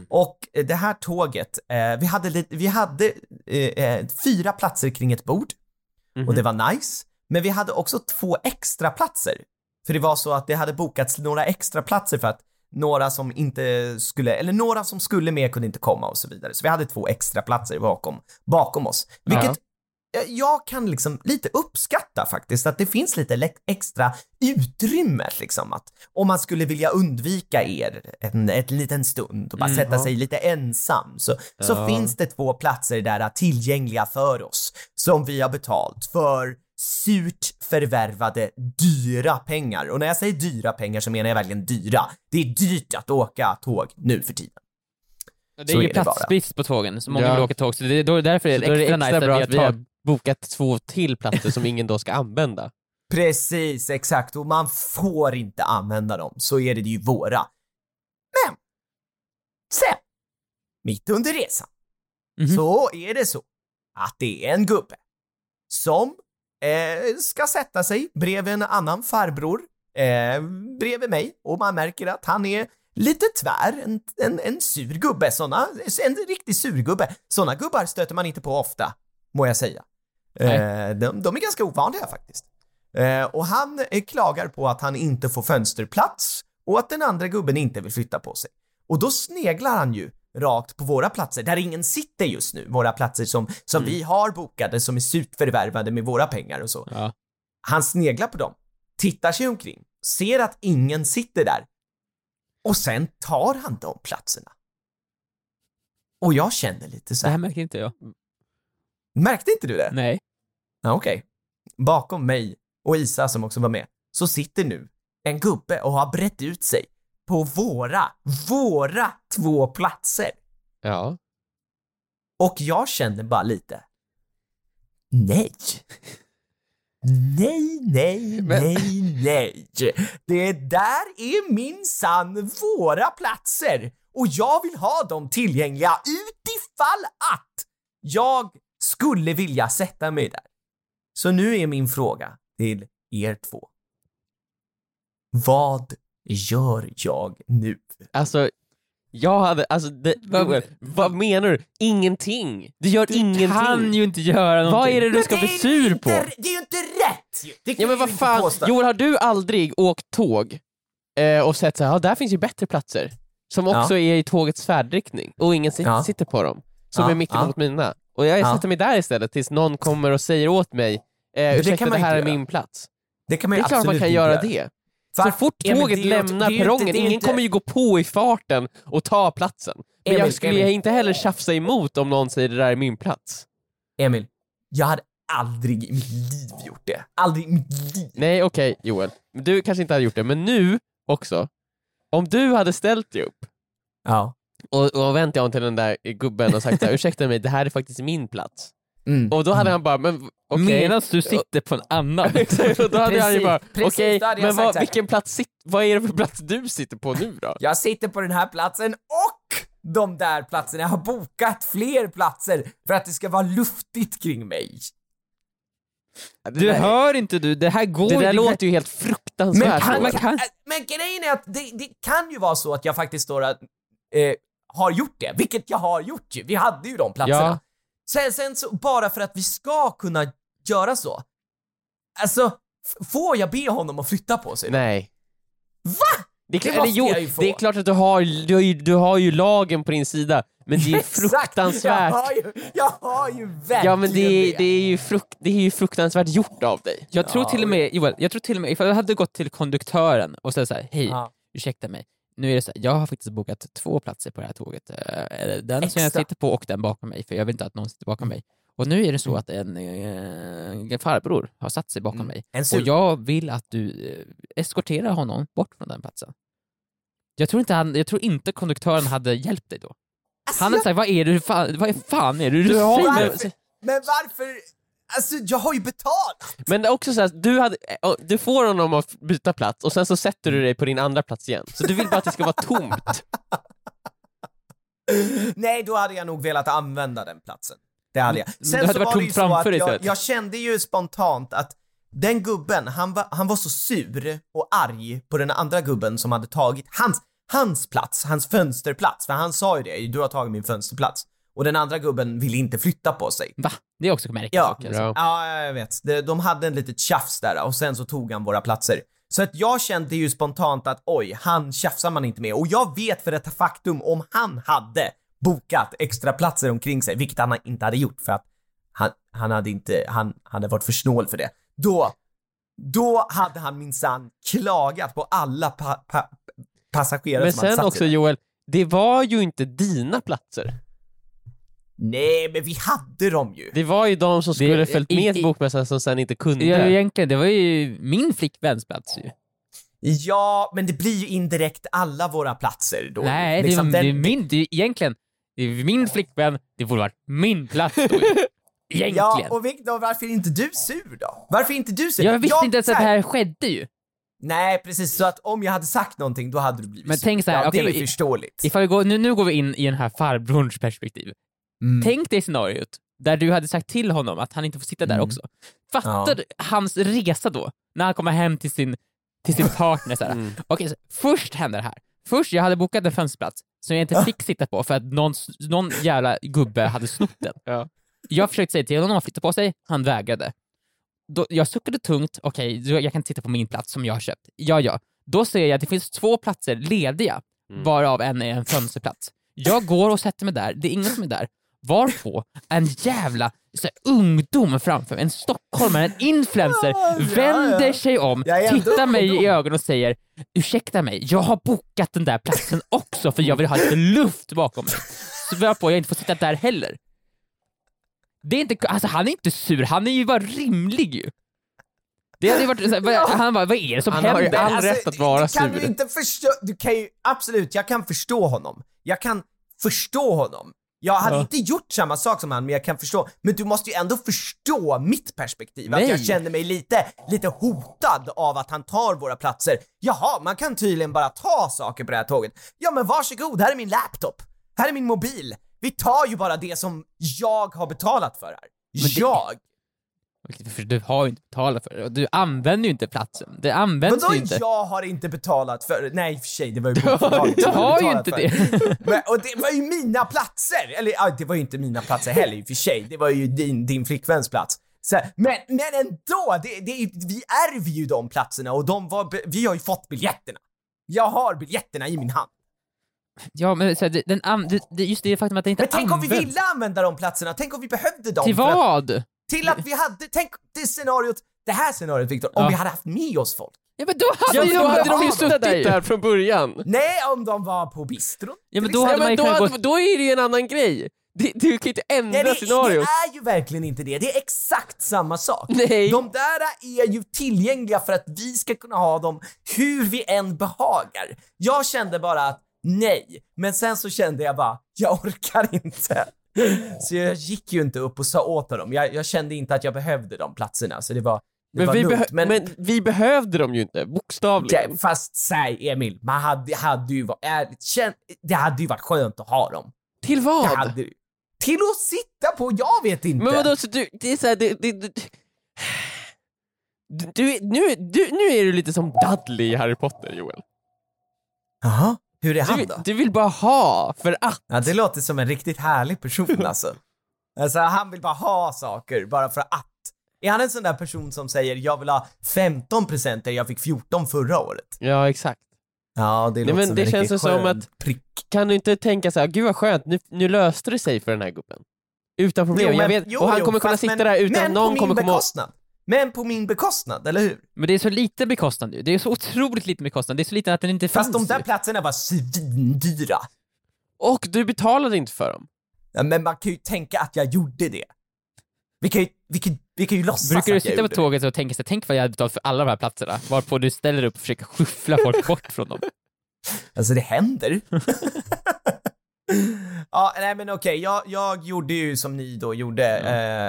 Och eh, det här tåget, eh, vi hade, lite, vi hade eh, eh, fyra platser kring ett bord Mhm. och det var nice. Men vi hade också två extra platser. För det var så att det hade bokats några extra platser för att några som inte skulle, eller några som skulle med kunde inte komma och så vidare. Så vi hade två extra platser bakom, bakom oss. Vilket eh, jag kan liksom lite uppskatta faktiskt, att det finns lite extra utrymme liksom att om man skulle vilja undvika er en, ett liten stund och bara Mm, sätta ja. sig lite ensam så, så Ja. finns det två platser där är tillgängliga för oss som vi har betalt för surt förvärvade dyra pengar. Och när jag säger dyra pengar så menar jag verkligen dyra. Det är dyrt att åka tåg nu för tiden. Det Så är ju det bara. platsbrist på tågen, så många Ja. vill åka tåg, så det är då, därför är Så det då är det extra, extra nice bra att vi har bokat två till platser som ingen då ska använda. Precis, exakt. Och man får inte använda dem. Så är det ju våra. Men, sen, mitt under resan, Mhm. så är det så att det är en gubbe som eh, ska sätta sig bredvid en annan farbror eh, bredvid mig och man märker att han är lite tvär, en, en, en sur gubbe, såna, en riktig surgubbe. Såna gubbar stöter man inte på ofta, må jag säga. Eh, de, de är ganska ovanliga faktiskt. Eh, och han eh, klagar på att han inte får fönsterplats och att den andra gubben inte vill flytta på sig. Och då sneglar han ju rakt på våra platser, där ingen sitter just nu, våra platser som, som vi har bokade, som är surt förvärvade med våra pengar och så. Ja. Han sneglar på dem, tittar sig omkring, ser att ingen sitter där och sen tar han de platserna. Och jag känner lite så Det här här. märker inte jag. märkte inte du det? Nej. Ja, Okej. Bakom mig och Isa som också var med, så sitter nu en gubbe och har brett ut sig på våra, våra två platser. Ja. Och jag känner bara lite, nej. Nej, nej, Men- nej, nej. Det där är minsann våra platser och jag vill ha dem tillgängliga utifall att jag skulle vilja sätta mig där. Så nu är min fråga till er två. Vad gör jag nu? Alltså, jag hade, alltså det, Vad- vad menar du? Ingenting! Du gör Du ingenting! kan ju inte göra någonting. Vad är det du ska bli sur på? Inte, det är ju inte rätt! Det kan Ja men du vad fan, påstå. Joel har du aldrig åkt tåg eh, och sett såhär, ja där finns ju bättre platser, som Ja. också är i tågets färdriktning och ingen sit- Ja. sitter på dem, som Ja, är mitt ja. emot mina. Och jag Ja. sätter mig där istället tills någon kommer och säger åt mig, eh, det ursäkta kan det man här är göra. min plats. Det kan man Det är klart man kan göra det. Så Va? fort Emil, tåget lämnar det perrongen, det ingen inte- kommer ju gå på i farten och ta platsen. Men Emil, jag skulle Emil. inte heller tjafsa emot om någon säger det där är min plats. Emil, jag hade aldrig i mitt liv gjort det. Aldrig i mitt liv. Nej okej Joel, du kanske inte hade gjort det, men nu också, om du hade ställt dig upp Ja. och, och vänt dig om till den där gubben och sagt så här, ursäkta mig, det här är faktiskt min plats. Mm. Och då hade han bara, men okej. Medan du sitter på en annan. Exakt, och då hade han ju bara, okej, jag men vad, vilken plats, sit, vad är det för plats du sitter på nu då? Jag sitter på den här platsen och de där platserna. Jag har bokat fler platser för att det ska vara luftigt kring mig. Du hör inte du, det här går Det där det låter ju helt fruktansvärt. Men, kan, man kan- men grejen är att det, det kan ju vara så att jag faktiskt står att, eh, har gjort det, vilket jag har gjort ju. Vi hade ju de platserna. Ja. Sen, sen så, bara för att vi ska kunna göra så. Alltså, får jag be honom att flytta på sig? Nej. Va? Det är, Det klart, måste eller, jo, jag ju få. det är klart att du har, du har, ju, du har ju lagen på din sida, men det är Exakt! fruktansvärt. Jag har ju, jag har ju verkligen Ja men det är, det, är ju frukt, det är ju fruktansvärt gjort av dig. Jag tror Ja, till och med, Joel, jag tror till och med ifall jag hade gått till konduktören och sagt såhär, hej, Ja. ursäkta mig, nu är det så här, jag har faktiskt bokat två platser på det här tåget. Eh, Den som jag Extra. sitter på och den bakom mig, för jag vill inte att någon sitter bakom mig. Och nu är det så att en, eh, en farbror har satt sig bakom Mm. mig och jag vill att du eh, eskorterar honom bort från den platsen. Jag tror inte, han, jag tror inte konduktören hade hjälpt dig då. Alltså, Han hade sagt, vad är det, fan, vad är fan är det du, Du har- säger? men varför? Alltså jag har ju betalat! Men det är också så att du, hade, eh, du får honom att byta plats och sen så sätter du dig på din andra plats igen. Så du vill bara att det ska vara tomt. Nej, då hade jag nog velat använda den platsen. Det hade jag. Det hade så varit var tomt ju så framför att dig jag, jag kände ju spontant att den gubben, han var, han var så sur och arg på den andra gubben som hade tagit hans, hans plats, hans fönsterplats, för han sa ju det, du har tagit min fönsterplats. Och den andra gubben ville inte flytta på sig. Va? Det är också märkligt. Ja. Bra. ja jag vet. De, de hade en litet tjafs där och sen så tog han våra platser. Så att jag kände ju spontant att oj, han tjafsar man inte med. Och jag vet för ett faktum om han hade bokat extra platser omkring sig, vilket han inte hade gjort för att han, han hade inte, han hade varit för snål för det. Då, då hade han minsann klagat på alla pa, pa, passagerare Men som hade sen satt också där. Joel, det var ju inte dina platser. Nej, men vi hade dem ju. Det var ju de som skulle Det- följt i- med i- bokmässan som sen inte kunde. Ja, egentligen, det var ju min flickväns plats ju. Ja, men det blir ju indirekt alla våra platser då. Nej, det, Liksom är, det är den- min, det är egentligen, det är min flickvän, det borde varit min plats då ju. Egentligen. Ja, och Viktor, varför är inte du sur då? Varför är inte du sur? jag visste Jag- inte ens att det här- skedde ju. Nej, precis. Så att om jag hade sagt någonting, då hade du blivit Men sur. tänk så här, ja, okej, det är i- förståeligt. Ifall vi går, nu, nu går vi in i den här farbrorns perspektiv. Mm. Tänk dig scenariot där du hade sagt till honom att han inte får sitta där Mm. också. Fattar hans resa då, när han kommer hem till sin, till sin partner såhär. Mm. Okej, så först händer det här. Först, jag hade bokat en fönsterplats som jag inte fick sitta på för att någon, någon jävla gubbe hade snott den. Ja. Jag försökte säga till honom att flytta på sig, han vägrade. Då, jag suckade tungt, okej, jag kan inte sitta på min plats som jag har köpt. Ja, ja. Då ser jag att det finns två platser lediga, Mm. varav en är en fönsterplats. Jag går och sätter mig där, det är ingen som är där. Varpå en jävla så här, ungdom framför mig, en stockholmare, en influencer, Ja, ja, vänder ja. sig om, tittar mig i ögonen och säger ursäkta mig, jag har bokat den där platsen också för jag vill ha lite luft bakom mig. Så varpå jag inte får sitta där heller. Det är inte, alltså han är inte sur, han är ju bara rimlig ju. Det hade ju varit, så här, vad- han bara, vad är det som Han har ju händer? all rätt att vara Kan sur. du inte förstå? Du kan ju, absolut, jag kan förstå honom. Jag kan förstå honom. Jag hade Ja. inte gjort samma sak som han, men jag kan förstå. Men du måste ju ändå förstå mitt perspektiv. Att Nej. jag känner mig lite, lite hotad av att han tar våra platser. Jaha, man kan tydligen bara ta saker på det här tåget. Ja men varsågod, här är min laptop. Här är min mobil. Vi tar ju bara det som jag har betalat för här. det- Jag? För du har ju inte betalat för det, och du använder ju inte platsen. Det används Vadå ju inte. jag har inte betalat för Nej i och för sig, det var ju Du hade har ju inte det. Men, och det var ju mina platser! Eller ja, det var ju inte mina platser heller i och för sig, det var ju din, din flickväns plats. Så, men, men ändå, det, det, vi ärver ju de platserna och de var, vi har ju fått biljetterna. Jag har biljetterna i min hand. Ja men så här, det- den an, det, det, just det faktum att det inte Men tänk om vi ville använda de platserna, tänk om vi behövde dem. Till för att- vad? Till att vi hade, tänk det scenariot, det här scenariot Viktor, om Ja. vi hade haft med oss folk. Ja men då hade Ja, ju men då hade de ju suttit där ju. där från början. Nej, om de var på bistron. Ja, men till då hade Ja, man men ju då, kunnat hade, gå- då är det ju en annan grej. Det, du kan ju inte ändra Nej, det, det scenariot. är ju verkligen inte det. Det är exakt samma sak. Nej. De där är ju tillgängliga för att vi ska kunna ha dem hur vi än behagar. Jag kände bara att nej, men sen så kände jag bara, jag orkar inte. Så jag gick ju inte upp och sa åt honom. Jag, jag kände inte att jag behövde de platserna, så det var, det Men var vi, lugnt. behö- men... vi behövde dem ju inte, bokstavligen. det, fast säg Emil, man hade, hade ju varit ärligt det hade ju varit skönt att ha dem. Till vad? hade. Till att sitta på, jag vet inte. Men vadå, så du, det är såhär, det, det, det, du, du, nu, du, nu är du lite som Dudley i Harry Potter Joel. Jaha, hur är Du, han vill- då? du vill bara ha, för att. Ja, det låter som en riktigt härlig person alltså. Alltså han vill bara ha saker bara för att. Är han en sån där person som säger jag vill ha 15 presenter, jag fick 14 förra året? Ja, exakt. Ja, det låter men som det en känns riktigt som skön att- prick. Kan du inte tänka så här, gud vad skönt, nu, nu löste det sig för den här gubben. Utan problem, Jo, jag men- vet, jo, och han jo, kommer kunna sitta men- där utan men att någon kommer komma och... Men på min bekostnad, eller hur? Men det är så lite bekostnad nu. Det är så otroligt lite bekostnad. Det är så lite att den inte Fast de finns där ju. platserna var svindyra. Och du betalade inte för dem. Ja, men man kan ju tänka att jag gjorde det. Vi kan ju, vi kan, vi kan ju låtsas Brukar du sitta på tåget och tänka sig, tänk vad jag hade betalat för alla de här platserna, varpå du ställer upp och försöker skyffla folk bort från dem. Alltså det händer. ja, nej men okej, jag, jag gjorde ju som ni då gjorde,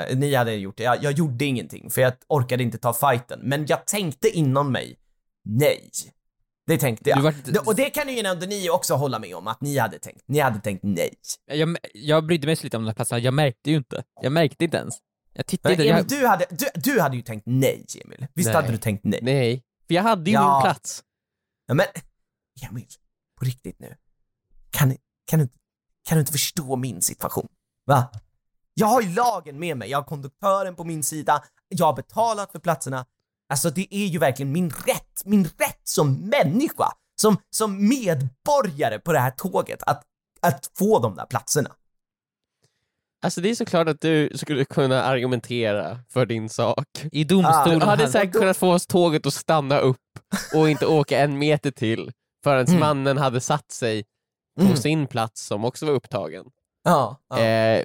eh, ni hade gjort det. Jag, jag gjorde ingenting för jag orkade inte ta fighten. Men jag tänkte inom mig, nej. Det tänkte jag. Var- Och det kan ju ändå ni också hålla med om att ni hade tänkt. Ni hade tänkt nej. Jag, jag brydde mig så lite om de här platserna, jag märkte ju inte. Jag märkte inte ens. Jag tittade Men inte. Emil, Jag, du, hade, du, du hade ju tänkt nej, Emil. Visst Nej. hade du tänkt nej? Nej, för jag hade ju Ja. min plats. Ja, men Emil, på riktigt nu. Kan, kan, du, kan du inte förstå min situation? Va? Jag har ju lagen med mig, jag har konduktören på min sida, jag har betalat för platserna. Alltså det är ju verkligen min rätt, min rätt som människa, som, som medborgare på det här tåget att, att få de där platserna. Alltså det är såklart att du skulle kunna argumentera för din sak. I domstolen Du hade hade säkert kunnat få oss tåget att stanna upp och inte åka en meter till förrän Mm. mannen hade satt sig på Mm. sin plats som också var upptagen. Ja, ja. Eh,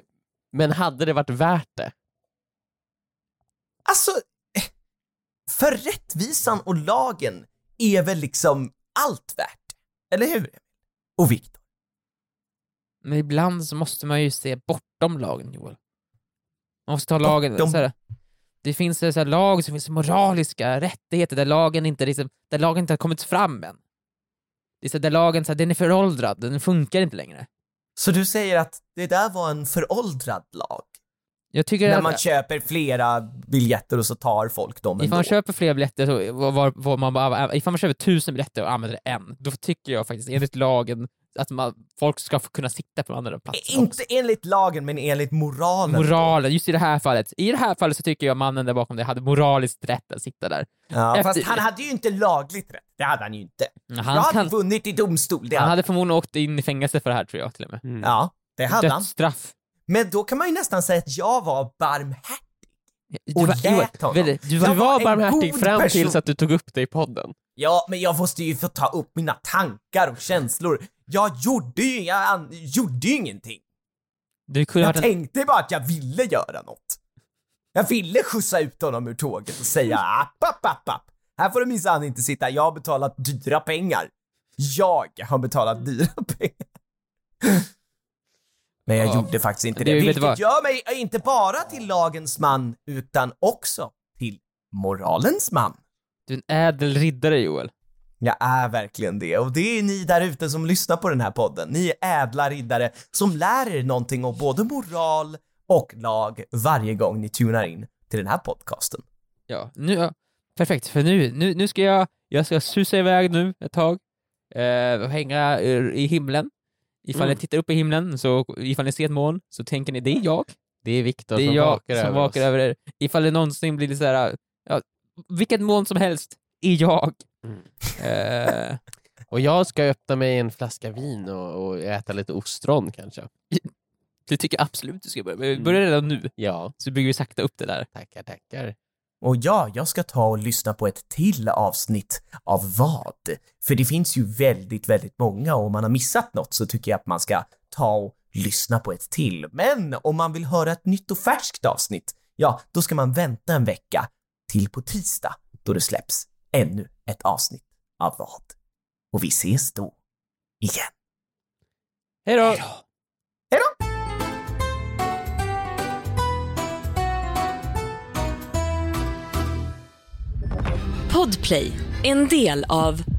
men hade det varit värt det? Alltså, eh, för rättvisan och lagen är väl liksom allt värt, eller hur? Och Viktor? Men ibland så måste man ju se bortom lagen, Joel. Man måste ta lagen, Bortom- så här, det finns så här, lag som finns moraliska rättigheter där lagen inte, liksom, där lagen inte har kommit fram än. Det är så där lagen, så här, den är föråldrad, den funkar inte längre. Så du säger att det där var en föråldrad lag? Jag tycker När att man köper flera biljetter och så tar folk dem ifall ändå? man köper fler biljetter, så, var, var man bara, ifall man köper tusen biljetter och använder en, då tycker jag faktiskt enligt lagen att man, folk ska få kunna sitta på andra platserna också. Inte enligt lagen, men enligt moralen. Moralen, just i det här fallet. I det här fallet så tycker jag mannen där bakom det hade moraliskt rätt att sitta där. Ja, Efter- Fast han hade ju inte lagligt rätt. Det hade han ju inte. jag Han, hade kan, vunnit i domstol. Det han hade... hade förmodligen åkt in i fängelse för det här tror jag till och med. Ja, det hade han. Dödsstraff. Men då kan man ju nästan säga att jag var barmhärtig. Du Och var, lät honom. du, du Du var, Jag var barmhärtig fram person. tills att du tog upp det i podden. Ja, men jag måste ju få ta upp mina tankar och känslor. Jag gjorde ju, jag gjorde ju ingenting. du kunde Jag en, tänkte bara att jag ville göra något. Jag ville skjutsa ut honom ur tåget och säga app, app, app, app. Här får du minsann inte sitta, jag har betalat dyra pengar. Jag har betalat dyra pengar. Men jag Ja. gjorde faktiskt inte Det- du vilket vad? gör mig inte bara till lagens man, utan också till moralens man. du är en ädel riddare Joel. Jag är verkligen det, och det är ni där ute som lyssnar på den här podden. Ni är ädla riddare som lär er någonting om både moral och lag varje gång ni tunar in till den här podcasten. Ja, nu, ja, perfekt, för nu, nu, nu ska jag, jag ska susa iväg nu ett tag, eh, och hänga eh, i himlen. Ifall Mm. ni tittar upp i himlen, så ifall ni ser ett moln, så tänker ni det är jag. Det är Viktor som jag vakar som över vakar oss. över er. Ifall det någonsin blir lite såhär, ja, vilket moln som helst, är jag. Mm. Eh, Och jag ska öppna mig en flaska vin och, och äta lite ostron kanske. det tycker jag absolut du ska börja med. Mm. Börja redan nu, Ja, så bygger vi sakta upp det där. tackar tackar. Och ja, jag ska ta och lyssna på ett till avsnitt av vad? För det finns ju väldigt, väldigt många och om man har missat något så tycker jag att man ska ta och lyssna på ett till. Men om man vill höra ett nytt och färskt avsnitt, ja, då ska man vänta en vecka till på tisdag då det släpps ännu ett avsnitt av vad. Och vi ses då igen. Hej då! Hej då! Podplay, en del av